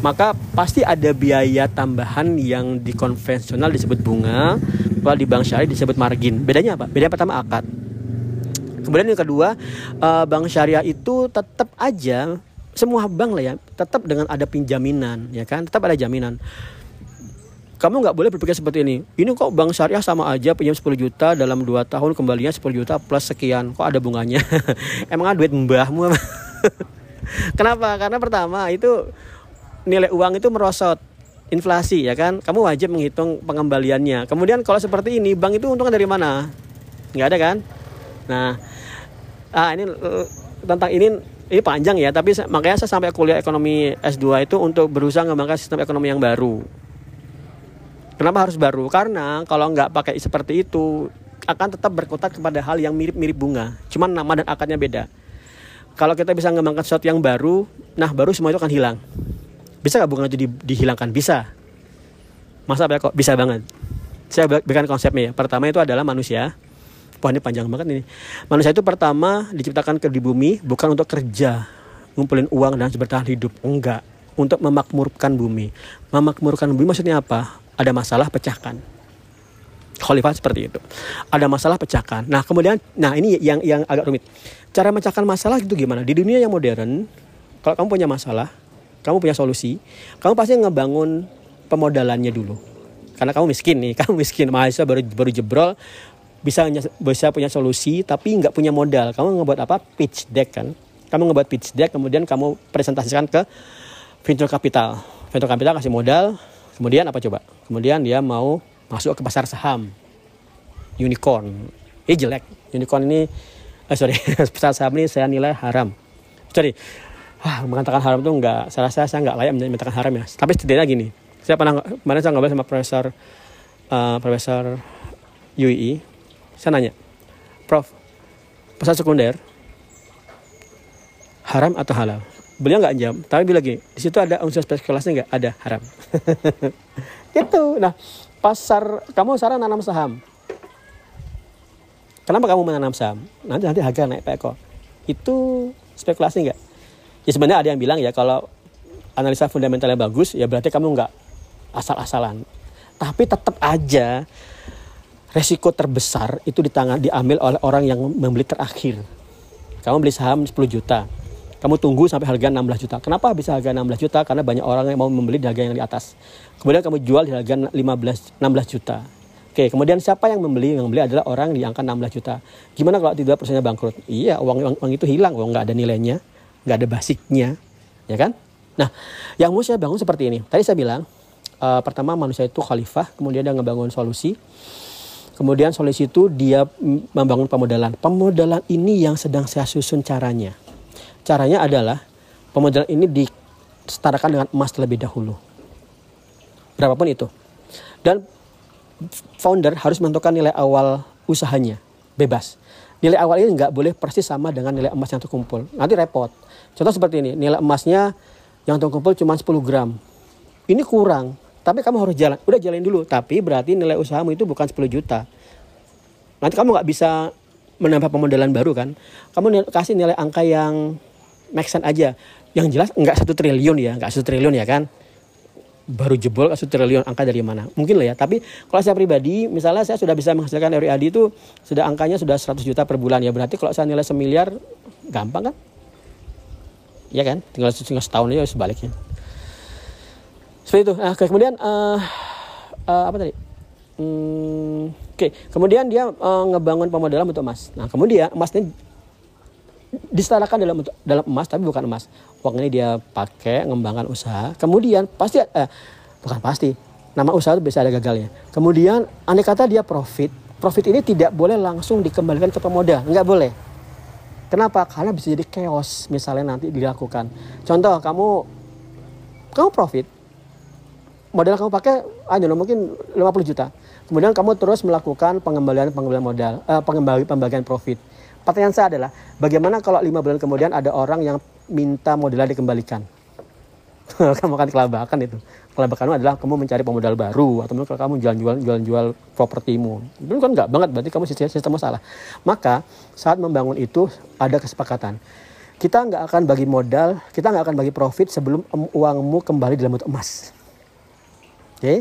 maka pasti ada biaya tambahan yang di konvensional disebut bunga, kalau di bank syariah disebut margin. Bedanya apa? Beda pertama akad. Kemudian yang kedua, uh, bank syariah itu tetap aja semua bank lah ya, tetap dengan ada pinjaminan, ya kan? Tetap ada jaminan. Kamu nggak boleh berpikir seperti ini. Ini kok bank syariah sama aja pinjam 10 juta dalam 2 tahun kembalinya 10 juta plus sekian. Kok ada bunganya? <laughs> Emang duit mbahmu <laughs> Kenapa? Karena pertama itu nilai uang itu merosot inflasi ya kan kamu wajib menghitung pengembaliannya kemudian kalau seperti ini bank itu untungnya dari mana nggak ada kan nah ah ini eh, tentang ini ini panjang ya tapi makanya saya sampai kuliah ekonomi S2 itu untuk berusaha mengembangkan sistem ekonomi yang baru kenapa harus baru karena kalau nggak pakai seperti itu akan tetap berkutat kepada hal yang mirip-mirip bunga cuman nama dan akadnya beda kalau kita bisa mengembangkan sesuatu yang baru nah baru semua itu akan hilang bisa nggak bunga itu di, dihilangkan? Bisa. Masa apa ya kok? Bisa banget. Saya berikan konsepnya ya. Pertama itu adalah manusia. Wah ini panjang banget ini. Manusia itu pertama diciptakan ke di bumi bukan untuk kerja, ngumpulin uang dan bertahan hidup. Enggak. Untuk memakmurkan bumi. Memakmurkan bumi maksudnya apa? Ada masalah pecahkan. Khalifah seperti itu. Ada masalah pecahkan. Nah kemudian, nah ini yang yang agak rumit. Cara memecahkan masalah itu gimana? Di dunia yang modern, kalau kamu punya masalah, kamu punya solusi, kamu pasti ngebangun pemodalannya dulu. Karena kamu miskin nih, <laughs> kamu miskin, mahasiswa baru baru jebrol, bisa bisa punya solusi tapi nggak punya modal. Kamu ngebuat apa? Pitch deck kan. Kamu ngebuat pitch deck, kemudian kamu presentasikan ke venture capital. Venture capital kasih modal, kemudian apa coba? Kemudian dia mau masuk ke pasar saham, unicorn. Ini jelek. Unicorn ini, eh, sorry, <laughs> pasar saham ini saya nilai haram. Sorry, wah mengatakan haram itu enggak saya rasa saya enggak layak menyatakan haram ya tapi setidaknya gini saya pernah kemarin saya ngobrol sama profesor uh, profesor UI saya nanya prof pasar sekunder haram atau halal beliau nggak jawab tapi bilang lagi di situ ada unsur spekulasi nggak? Ada haram. <laughs> Itu nah pasar kamu sekarang nanam saham. Kenapa kamu menanam saham? Nanti nanti harga naik pak Eko. Itu spekulasi nggak? Ya sebenarnya ada yang bilang ya kalau analisa fundamentalnya bagus ya berarti kamu nggak asal-asalan. Tapi tetap aja resiko terbesar itu di tangan diambil oleh orang yang membeli terakhir. Kamu beli saham 10 juta kamu tunggu sampai harga 16 juta kenapa bisa harga 16 juta karena banyak orang yang mau membeli di harga yang di atas kemudian kamu jual di harga 15 16 juta Oke, kemudian siapa yang membeli? Yang membeli adalah orang di angka 16 juta. Gimana kalau tiba perusahaannya bangkrut? Iya, uang, uang, uang itu hilang, uang nggak ada nilainya nggak ada basicnya, ya kan? Nah, yang mau saya bangun seperti ini. Tadi saya bilang, uh, pertama manusia itu khalifah, kemudian dia ngebangun solusi, kemudian solusi itu dia membangun pemodalan. Pemodalan ini yang sedang saya susun caranya. Caranya adalah pemodalan ini disetarakan dengan emas terlebih dahulu. Berapapun itu. Dan founder harus menentukan nilai awal usahanya, bebas. Nilai awal ini nggak boleh persis sama dengan nilai emas yang terkumpul. Nanti repot. Contoh seperti ini, nilai emasnya yang terkumpul cuma 10 gram. Ini kurang, tapi kamu harus jalan. Udah jalan dulu, tapi berarti nilai usahamu itu bukan 10 juta. Nanti kamu nggak bisa menambah pemodalan baru kan. Kamu kasih nilai angka yang make sense aja. Yang jelas nggak satu triliun ya, nggak satu triliun ya kan? Baru jebol satu triliun angka dari mana? Mungkin lah ya tapi kalau saya pribadi misalnya saya sudah bisa menghasilkan RIAD itu sudah angkanya sudah 100 juta per bulan ya. Berarti kalau saya nilai semiliar gampang kan? Ya kan? Tinggal, tinggal setahun aja sebaliknya. Seperti itu. Nah, kemudian uh, uh, apa tadi? Hmm, Oke, okay. kemudian dia uh, ngebangun pemodalan untuk emas. Nah, kemudian emas ini disetarakan dalam dalam emas tapi bukan emas. Uang ini dia pakai ngembangkan usaha. Kemudian pasti eh, bukan pasti. Nama usaha itu bisa ada gagalnya. Kemudian aneh kata dia profit. Profit ini tidak boleh langsung dikembalikan ke pemodal, nggak boleh. Kenapa? Karena bisa jadi chaos misalnya nanti dilakukan. Contoh kamu kamu profit, modal kamu pakai aja mungkin 50 juta. Kemudian kamu terus melakukan pengembalian pengembalian modal, uh, pengembali pembagian profit. Pertanyaan saya adalah, bagaimana kalau lima bulan kemudian ada orang yang minta modalnya dikembalikan? <laughs> kamu akan kelabakan itu. Kelabakanmu adalah kamu mencari pemodal baru atau mungkin kamu jual-jual jual-jual propertimu. Itu kan nggak banget, berarti kamu sistem, sistem salah. Maka saat membangun itu ada kesepakatan. Kita nggak akan bagi modal, kita nggak akan bagi profit sebelum uangmu kembali dalam bentuk emas. Oke, okay?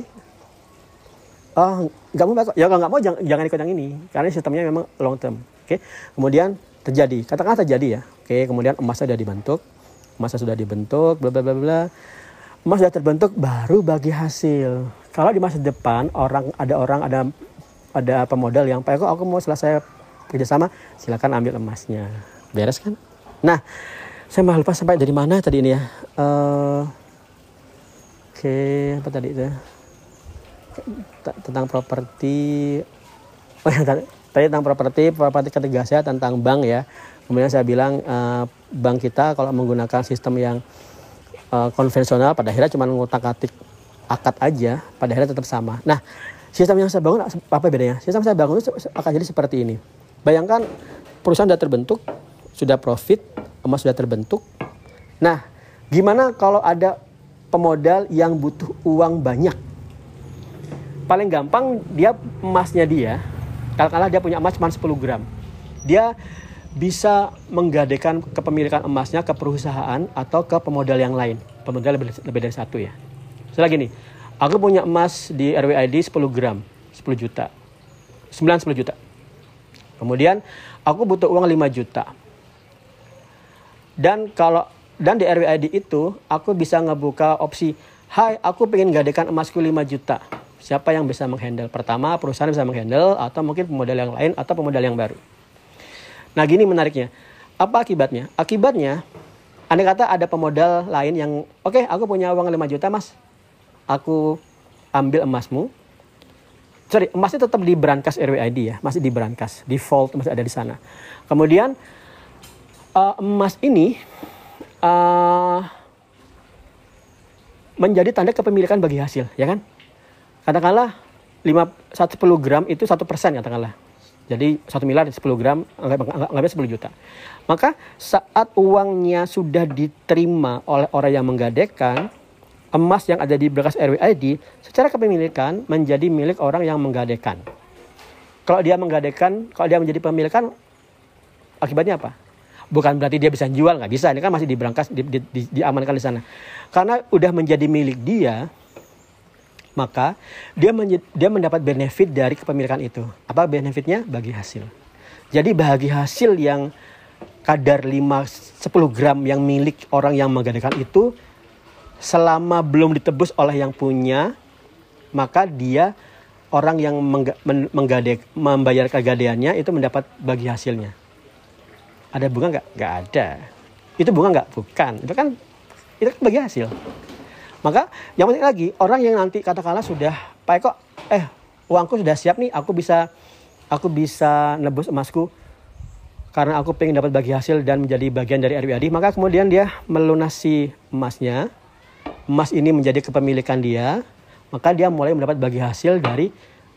oh nggak mau ya nggak mau jangan, jangan ikut yang ini karena sistemnya memang long term oke kemudian terjadi katakanlah terjadi ya. Oke kemudian emasnya sudah dibentuk emasnya sudah dibentuk bla bla bla bla. Emas sudah terbentuk baru bagi hasil. Kalau di masa depan orang ada orang ada ada pemodal yang pak aku mau selesai kerjasama silakan ambil emasnya. Beres kan? Nah saya malah lupa sampai dari mana tadi ini ya. Uh, Oke, okay, apa tadi itu? Tentang properti. Oh ya, tadi tentang properti, properti ketiga saya tentang bank ya. Kemudian saya bilang uh, bank kita kalau menggunakan sistem yang uh, konvensional pada akhirnya cuma ngutak atik akad aja, pada akhirnya tetap sama. Nah, sistem yang saya bangun apa bedanya? Sistem saya bangun itu akan jadi seperti ini. Bayangkan perusahaan sudah terbentuk, sudah profit, emas sudah terbentuk. Nah, gimana kalau ada pemodal yang butuh uang banyak. Paling gampang dia emasnya dia, kalau dia punya emas cuma 10 gram. Dia bisa menggadekan kepemilikan emasnya ke perusahaan atau ke pemodal yang lain. Pemodal lebih, lebih dari satu ya. Misalnya gini, aku punya emas di RWID 10 gram, 10 juta. 9 10 juta. Kemudian aku butuh uang 5 juta. Dan kalau dan di RWID itu aku bisa ngebuka opsi, hai aku pengen gadekan emasku 5 juta. Siapa yang bisa menghandle? Pertama perusahaan bisa menghandle atau mungkin pemodal yang lain atau pemodal yang baru. Nah gini menariknya. Apa akibatnya? Akibatnya, andai kata ada pemodal lain yang, oke okay, aku punya uang 5 juta mas. Aku ambil emasmu. Sorry, emasnya tetap di brankas RWID ya. Masih di brankas. Default masih ada di sana. Kemudian, uh, emas ini uh, menjadi tanda kepemilikan bagi hasil, ya kan? Katakanlah 5, 10 gram itu satu persen katakanlah. Jadi satu miliar 10 gram anggapnya 10 juta. Maka saat uangnya sudah diterima oleh orang yang menggadekan, emas yang ada di berkas RWID secara kepemilikan menjadi milik orang yang menggadekan. Kalau dia menggadekan, kalau dia menjadi pemilikan, akibatnya apa? bukan berarti dia bisa jual nggak bisa ini kan masih diberangkas di, di, di, diamankan di sana karena udah menjadi milik dia maka dia dia mendapat benefit dari kepemilikan itu apa benefitnya bagi hasil jadi bagi hasil yang kadar 5 10 gram yang milik orang yang menggadaikan itu selama belum ditebus oleh yang punya maka dia orang yang menggadek, membayar kegadeannya itu mendapat bagi hasilnya ada bunga nggak? Nggak ada. Itu bunga nggak? Bukan. Itu kan itu kan bagi hasil. Maka yang penting lagi orang yang nanti katakanlah sudah Pak Eko, eh uangku sudah siap nih, aku bisa aku bisa nebus emasku karena aku pengen dapat bagi hasil dan menjadi bagian dari RWAD, maka kemudian dia melunasi emasnya. Emas ini menjadi kepemilikan dia, maka dia mulai mendapat bagi hasil dari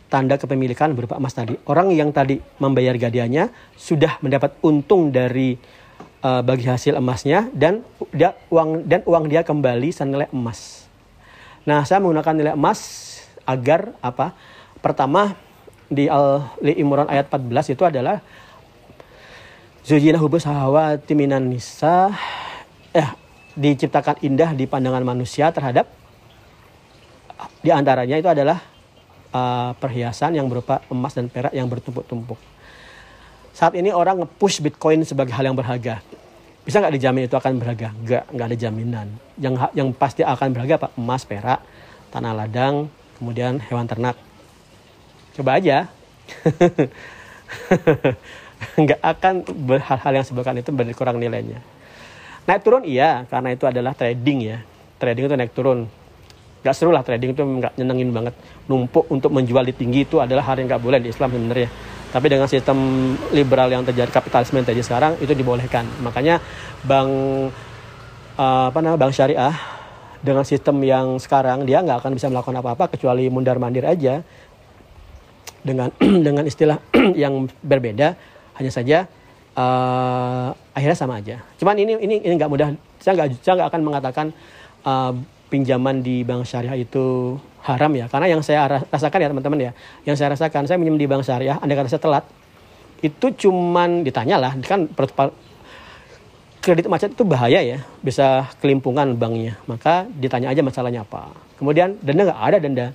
tanda kepemilikan berupa emas tadi. Orang yang tadi membayar gadiannya sudah mendapat untung dari uh, bagi hasil emasnya dan dia uang dan uang dia kembali senilai emas. Nah, saya menggunakan nilai emas agar apa? Pertama di Al Imran ayat 14 itu adalah Zujina hubus hawati minan nisa eh diciptakan indah di pandangan manusia terhadap di antaranya itu adalah uh, perhiasan yang berupa emas dan perak yang bertumpuk-tumpuk. Saat ini orang nge-push Bitcoin sebagai hal yang berharga. Bisa nggak dijamin itu akan berharga? Nggak, nggak ada jaminan. Yang yang pasti akan berharga apa? Emas, perak, tanah ladang, kemudian hewan ternak. Coba aja. <laughs> nggak akan hal-hal yang sebutkan itu berkurang nilainya. Naik turun iya, karena itu adalah trading ya. Trading itu naik turun. Gak seru lah trading itu nggak nyenengin banget. Numpuk untuk menjual di tinggi itu adalah hal yang nggak boleh di Islam sebenarnya. Tapi dengan sistem liberal yang terjadi kapitalisme yang terjadi sekarang itu dibolehkan. Makanya bank uh, apa namanya bank syariah dengan sistem yang sekarang dia nggak akan bisa melakukan apa-apa kecuali mundar mandir aja dengan <clears throat> dengan istilah <clears throat> yang berbeda hanya saja uh, akhirnya sama aja. Cuman ini ini ini nggak mudah. Saya nggak saya nggak akan mengatakan uh, pinjaman di bank syariah itu haram ya. Karena yang saya rasakan ya teman-teman ya, yang saya rasakan saya minjem di bank syariah, anda kata saya telat, itu cuman ditanya lah kan kredit macet itu bahaya ya, bisa kelimpungan banknya. Maka ditanya aja masalahnya apa. Kemudian denda nggak ada denda.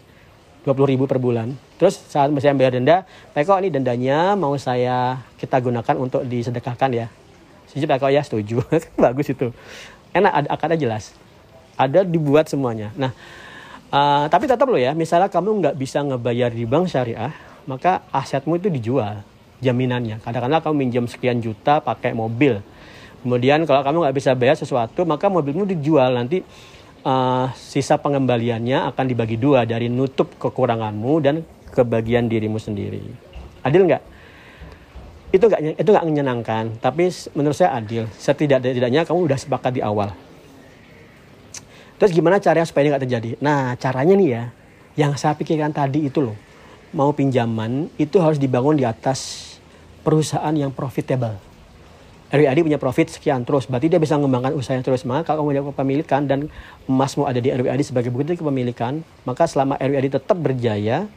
20 ribu per bulan. Terus saat saya bayar denda, Pak Eko ini dendanya mau saya kita gunakan untuk disedekahkan ya. Setuju Pak Eko ya setuju. <laughs> Bagus itu. Enak ada akarnya jelas. Ada dibuat semuanya. Nah, uh, tapi tetap loh ya, misalnya kamu nggak bisa ngebayar di bank syariah, maka asetmu itu dijual jaminannya. Kadang-kadang kamu minjem sekian juta pakai mobil. Kemudian kalau kamu nggak bisa bayar sesuatu, maka mobilmu dijual nanti uh, sisa pengembaliannya akan dibagi dua dari nutup kekuranganmu dan kebagian dirimu sendiri. Adil nggak? Itu nggak itu nggak menyenangkan, tapi menurut saya adil. Setidak-tidaknya kamu udah sepakat di awal. Terus gimana caranya supaya ini nggak terjadi? Nah caranya nih ya, yang saya pikirkan tadi itu loh, mau pinjaman itu harus dibangun di atas perusahaan yang profitable RWAD punya profit sekian terus, berarti dia bisa mengembangkan usahanya terus. Maka kalau kamu kepemilikan dan emasmu ada di RWAD sebagai bukti kepemilikan, maka selama RWAD tetap berjaya,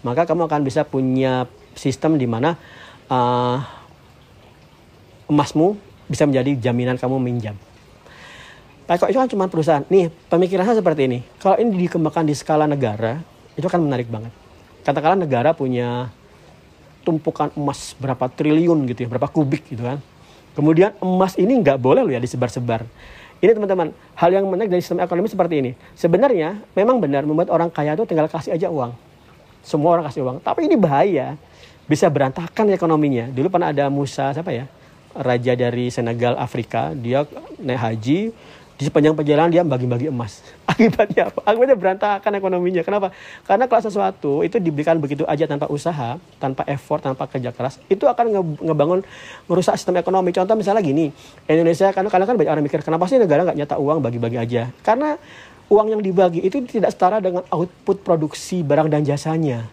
maka kamu akan bisa punya sistem di mana uh, emasmu bisa menjadi jaminan kamu minjam. Pak, kok itu kan cuma perusahaan. Nih, pemikirannya seperti ini. Kalau ini dikembangkan di skala negara, itu kan menarik banget. Katakanlah negara punya tumpukan emas berapa triliun gitu ya, berapa kubik gitu kan Kemudian emas ini nggak boleh loh ya disebar-sebar. Ini teman-teman, hal yang menarik dari sistem ekonomi seperti ini. Sebenarnya memang benar membuat orang kaya itu tinggal kasih aja uang. Semua orang kasih uang. Tapi ini bahaya. Bisa berantakan ekonominya. Dulu pernah ada Musa siapa ya? Raja dari Senegal Afrika, dia naik haji, di sepanjang perjalanan dia bagi-bagi emas. <laughs> Akibatnya apa? Akibatnya berantakan ekonominya. Kenapa? Karena kalau sesuatu itu diberikan begitu aja tanpa usaha, tanpa effort, tanpa kerja keras, itu akan nge ngebangun merusak sistem ekonomi. Contoh misalnya gini, Indonesia karena kadang kan banyak orang mikir, kenapa sih negara nggak nyata uang bagi-bagi aja? Karena uang yang dibagi itu tidak setara dengan output produksi barang dan jasanya.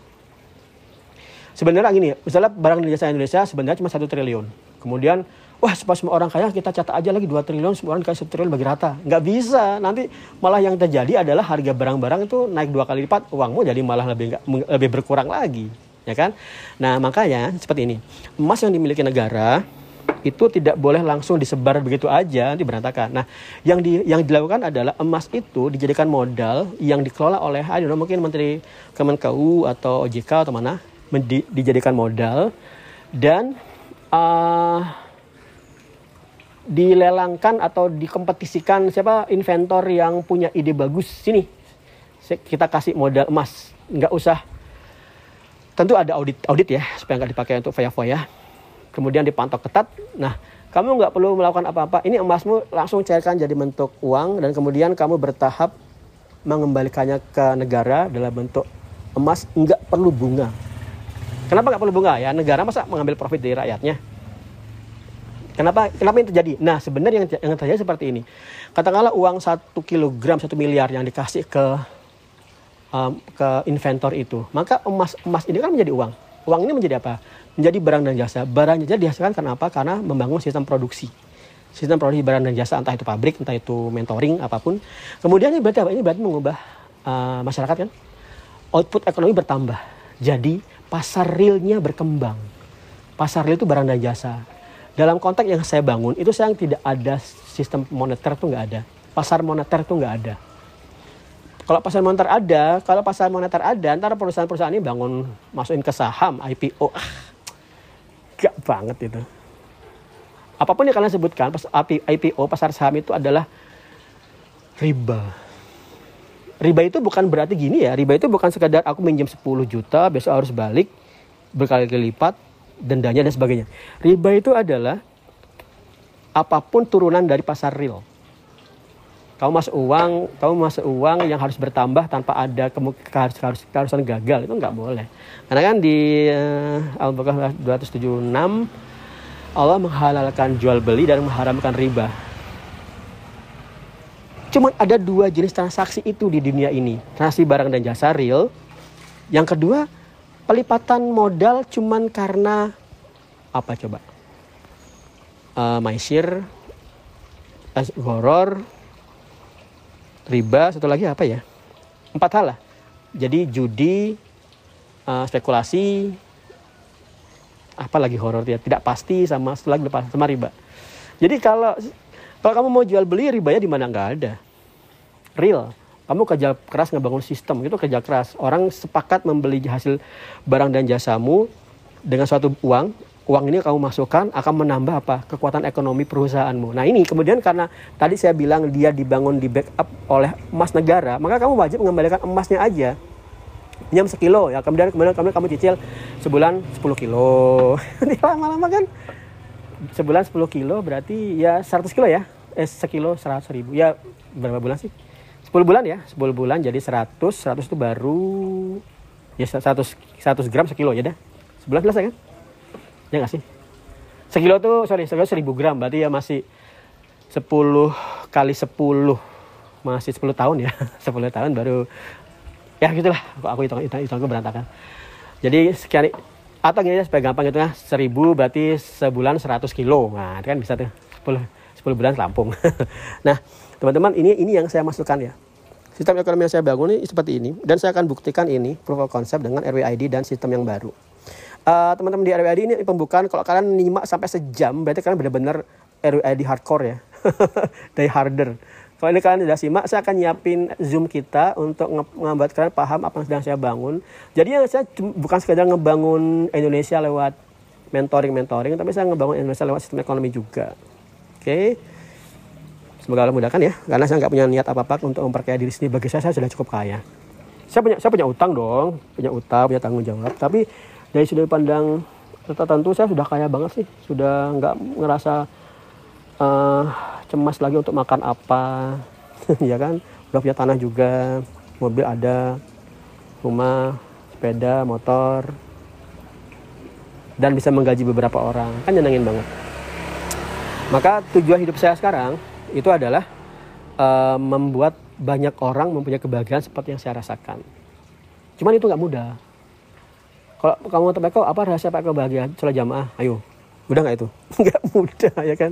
Sebenarnya gini, misalnya barang dan jasa Indonesia sebenarnya cuma satu triliun. Kemudian wah supaya semua orang kaya kita catat aja lagi 2 triliun semua orang kasih triliun bagi rata. Nggak bisa. Nanti malah yang terjadi adalah harga barang-barang itu naik dua kali lipat uangmu jadi malah lebih lebih berkurang lagi ya kan? Nah makanya seperti ini. Emas yang dimiliki negara itu tidak boleh langsung disebar begitu aja nanti berantakan. Nah, yang di yang dilakukan adalah emas itu dijadikan modal yang dikelola oleh know, mungkin Menteri Kemenkeu atau OJK atau mana di, dijadikan modal. Dan uh, dilelangkan atau dikompetisikan siapa inventor yang punya ide bagus? Sini. Kita kasih modal emas. Nggak usah. Tentu ada audit audit ya supaya nggak dipakai untuk foya-foya. Kemudian dipantau ketat. Nah kamu nggak perlu melakukan apa-apa. Ini emasmu langsung cairkan jadi bentuk uang dan kemudian kamu bertahap mengembalikannya ke negara dalam bentuk emas. Nggak perlu bunga. Kenapa nggak perlu bunga? Ya negara masa mengambil profit dari rakyatnya Kenapa kenapa ini terjadi? Nah, sebenarnya yang, yang terjadi seperti ini. Katakanlah uang satu kilogram satu miliar yang dikasih ke um, ke inventor itu, maka emas emas ini kan menjadi uang. Uang ini menjadi apa? Menjadi barang dan jasa. Barang dan jasa dihasilkan karena apa? Karena membangun sistem produksi. Sistem produksi barang dan jasa entah itu pabrik, entah itu mentoring apa pun. Kemudian ini berarti apa? Ini berarti mengubah uh, masyarakat kan? Output ekonomi bertambah. Jadi pasar realnya berkembang. Pasar real itu barang dan jasa dalam konteks yang saya bangun itu saya tidak ada sistem moneter tuh nggak ada. Pasar moneter tuh nggak ada. Kalau pasar moneter ada kalau pasar moneter ada antara perusahaan-perusahaan ini bangun masukin ke saham IPO ah, gak banget itu. Apa pun yang kalian sebutkan pas IPO pasar saham itu adalah riba. Riba itu bukan berarti gini ya. Riba itu bukan sekadar aku minjem 10 juta, besok harus balik berkali-kali lipat, dendanya dan sebagainya. Riba itu adalah apa pun turunan dari pasar real. Kamu masuk uang, kamu masuk uang yang harus bertambah tanpa ada keharus, keharusan gagal itu nggak boleh. Karena kan di uh, Al-Baqarah 276 Allah menghalalkan jual beli dan mengharamkan riba. Cuma ada dua jenis transaksi itu di dunia ini. Transaksi barang dan jasa real. Yang kedua, pelipatan modal cuman karena apa coba? Uh, maisir, horor, riba, satu lagi apa ya? Empat hal lah. Jadi judi, uh, spekulasi, apa lagi horor ya? Tidak pasti sama satu lagi sama riba. Jadi kalau kalau kamu mau jual beli ribanya di mana nggak ada. Real. Kamu kerja keras ngebangun sistem itu kerja keras. Orang sepakat membeli hasil barang dan jasamu dengan suatu uang. Uang ini kamu masukkan akan menambah apa? Kekuatan ekonomi perusahaanmu. Nah ini kemudian karena tadi saya bilang dia dibangun di backup oleh emas negara, maka kamu wajib mengembalikan emasnya aja pinjam sekilo ya kemudian kemudian kamu kamu cicil sebulan 10 kilo <laughs> lama-lama kan sebulan 10 kilo berarti ya 100 kilo ya eh sekilo 100 ribu ya berapa bulan sih 10 bulan ya 10 bulan. Jadi 100 100 itu baru ya 100 100 gram sekilo ya dah. Sebulan selesai kan? Ya nggak sih? Sekilo tuh sorry sekilo 1000 gram. Berarti ya masih 10 kali 10 masih 10 tahun ya. <laughs> 10 tahun baru ya gitulah. Aku hitung hitung, hitung aku berantakan. Jadi sekian atau gini supaya gampang gitu ya. Seribu berarti sebulan 100 kilo. Nah itu kan bisa tuh. 10 10 bulan Lampung <laughs> nah teman-teman ini ini yang saya masukkan ya sistem ekonomi yang saya bangun ini seperti ini dan saya akan buktikan ini proof of concept dengan RWID dan sistem yang baru uh, teman-teman di RWID ini pembukaan kalau kalian nyimak sampai sejam berarti kalian benar-benar RWID hardcore ya <laughs> die harder kalau ini kalian sudah simak, saya akan nyiapin Zoom kita untuk membuat kalian paham apa yang sedang saya bangun. Jadi yang saya bukan sekedar ngebangun Indonesia lewat mentoring-mentoring, tapi saya ngebangun Indonesia lewat sistem ekonomi juga. Oke. Okay? Semoga Allah mudahkan ya, karena saya nggak punya niat apa-apa untuk memperkaya diri sendiri. Bagi saya, saya sudah cukup kaya. Saya punya, saya punya utang dong, punya utang, punya tanggung jawab. Tapi dari sudut pandang tertentu saya sudah kaya banget sih, sudah nggak ngerasa uh, cemas lagi untuk makan apa. <laughs> Ya kan? Udah punya tanah juga. Mobil ada. Rumah sepeda motor. Dan bisa menggaji beberapa orang. Kan nyenengin banget. Maka tujuan hidup saya sekarang itu adalah uh, membuat banyak orang mempunyai kebahagiaan seperti yang saya rasakan cuman itu nggak mudah kalau kamu mau tebak apa rahasia pak kebahagiaan sholat jamaah ayo Mudah nggak itu? <laughs> Nggak mudah ya kan.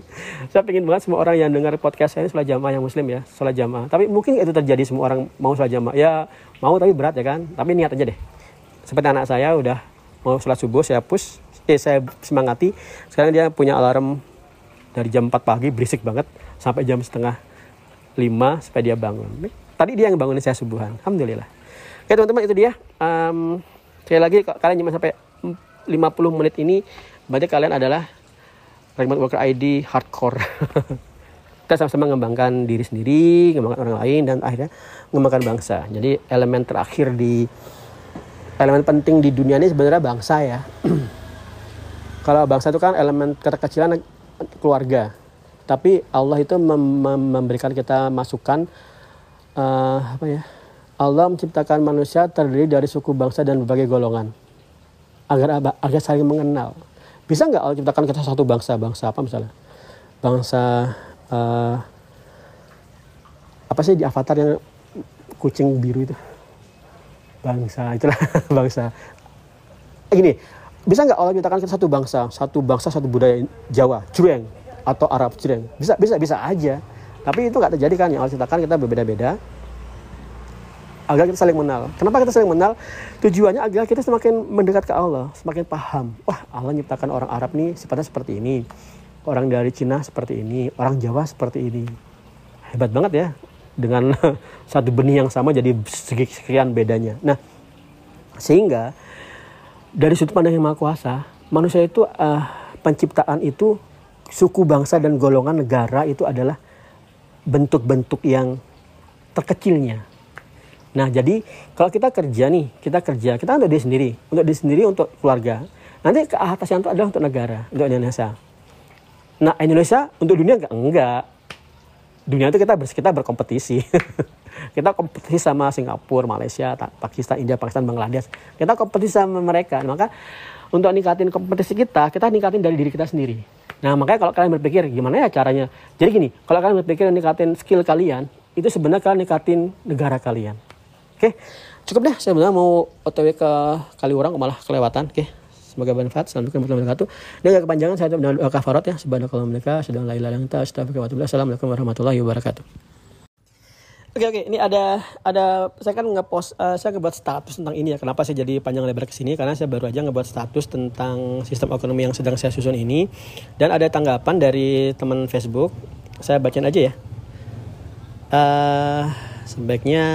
Saya pengen banget semua orang yang dengar podcast saya ini sholat jamaah yang muslim ya, sholat jamaah. Tapi mungkin itu terjadi semua orang mau sholat jamaah. Ya mau tapi berat ya kan. Tapi niat aja deh. Seperti anak saya udah mau sholat subuh saya push, eh saya semangati. Sekarang dia punya alarm dari jam 4 pagi berisik banget sampai jam setengah 5 supaya dia bangun. Tadi dia yang bangunin saya subuhan. Alhamdulillah. Oke teman-teman itu dia. Um, sekali lagi kalian cuma sampai 50 menit ini berarti kalian adalah remote worker ID hardcore <laughs> kita sama-sama mengembangkan diri sendiri mengembangkan orang lain dan akhirnya mengembangkan bangsa jadi elemen terakhir di elemen penting di dunia ini sebenarnya bangsa ya <clears throat> kalau bangsa itu kan elemen keterkecilan keluarga tapi Allah itu mem memberikan kita masukan uh, apa ya Allah menciptakan manusia terdiri dari suku bangsa dan berbagai golongan. Agar agar saling mengenal. Bisa nggak Allah ciptakan kita satu bangsa? Bangsa apa misalnya? Bangsa uh, apa sih di avatar yang kucing biru itu? Bangsa itulah <laughs> bangsa. Eh, gini bisa nggak Allah ciptakan kita satu bangsa? Satu bangsa satu budaya Jawa Jureng atau Arab Jureng bisa bisa bisa aja tapi itu nggak terjadi kan yang Allah ciptakan kita berbeda-beda agar kita saling mengenal. Kenapa kita saling mengenal? Tujuannya agar kita semakin mendekat ke Allah, semakin paham. Wah, Allah nyiptakan orang Arab nih sifatnya seperti ini. Orang dari Cina seperti ini, orang Jawa seperti ini. Hebat banget ya. Dengan <laughs> satu benih yang sama jadi sekian bedanya. Nah, sehingga dari sudut pandang yang maha kuasa, manusia itu uh, penciptaan itu suku bangsa dan golongan negara itu adalah bentuk-bentuk yang terkecilnya Nah, jadi kalau kita kerja nih, kita kerja, kita untuk diri sendiri, untuk diri sendiri, untuk keluarga. Nanti ke atas yang itu adalah untuk negara, untuk Indonesia. Nah, Indonesia untuk dunia enggak? Enggak. Dunia itu kita kita berkompetisi. <laughs> kita kompetisi sama Singapura, Malaysia, Pakistan, India, Pakistan, Bangladesh. Kita kompetisi sama mereka. Maka untuk ningkatin kompetisi kita, kita ningkatin dari diri kita sendiri. Nah, makanya kalau kalian berpikir gimana ya caranya? Jadi gini, kalau kalian berpikir ningkatin skill kalian, itu sebenarnya kalian ningkatin negara kalian. Oke, cukup deh. Saya sebenarnya mau otw ke Kaliurang malah kelewatan. Oke, semoga bermanfaat. Assalamualaikum warahmatullahi wabarakatuh. Dan gak kepanjangan saya doa kafarat ya. Subhanakallah mereka sedang la ilaha illa Assalamualaikum warahmatullahi wabarakatuh. Oke oke, ini ada ada saya kan ngepost uh, saya ngebuat status tentang ini ya. Kenapa saya jadi panjang lebar ke sini? Karena saya baru aja ngebuat status tentang sistem ekonomi yang sedang saya susun ini dan ada tanggapan dari teman Facebook. Saya bacain aja ya. Uh, sebaiknya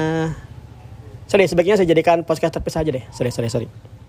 Sorry, sebaiknya saya jadikan podcast terpisah aja deh. Sorry, sorry, sorry.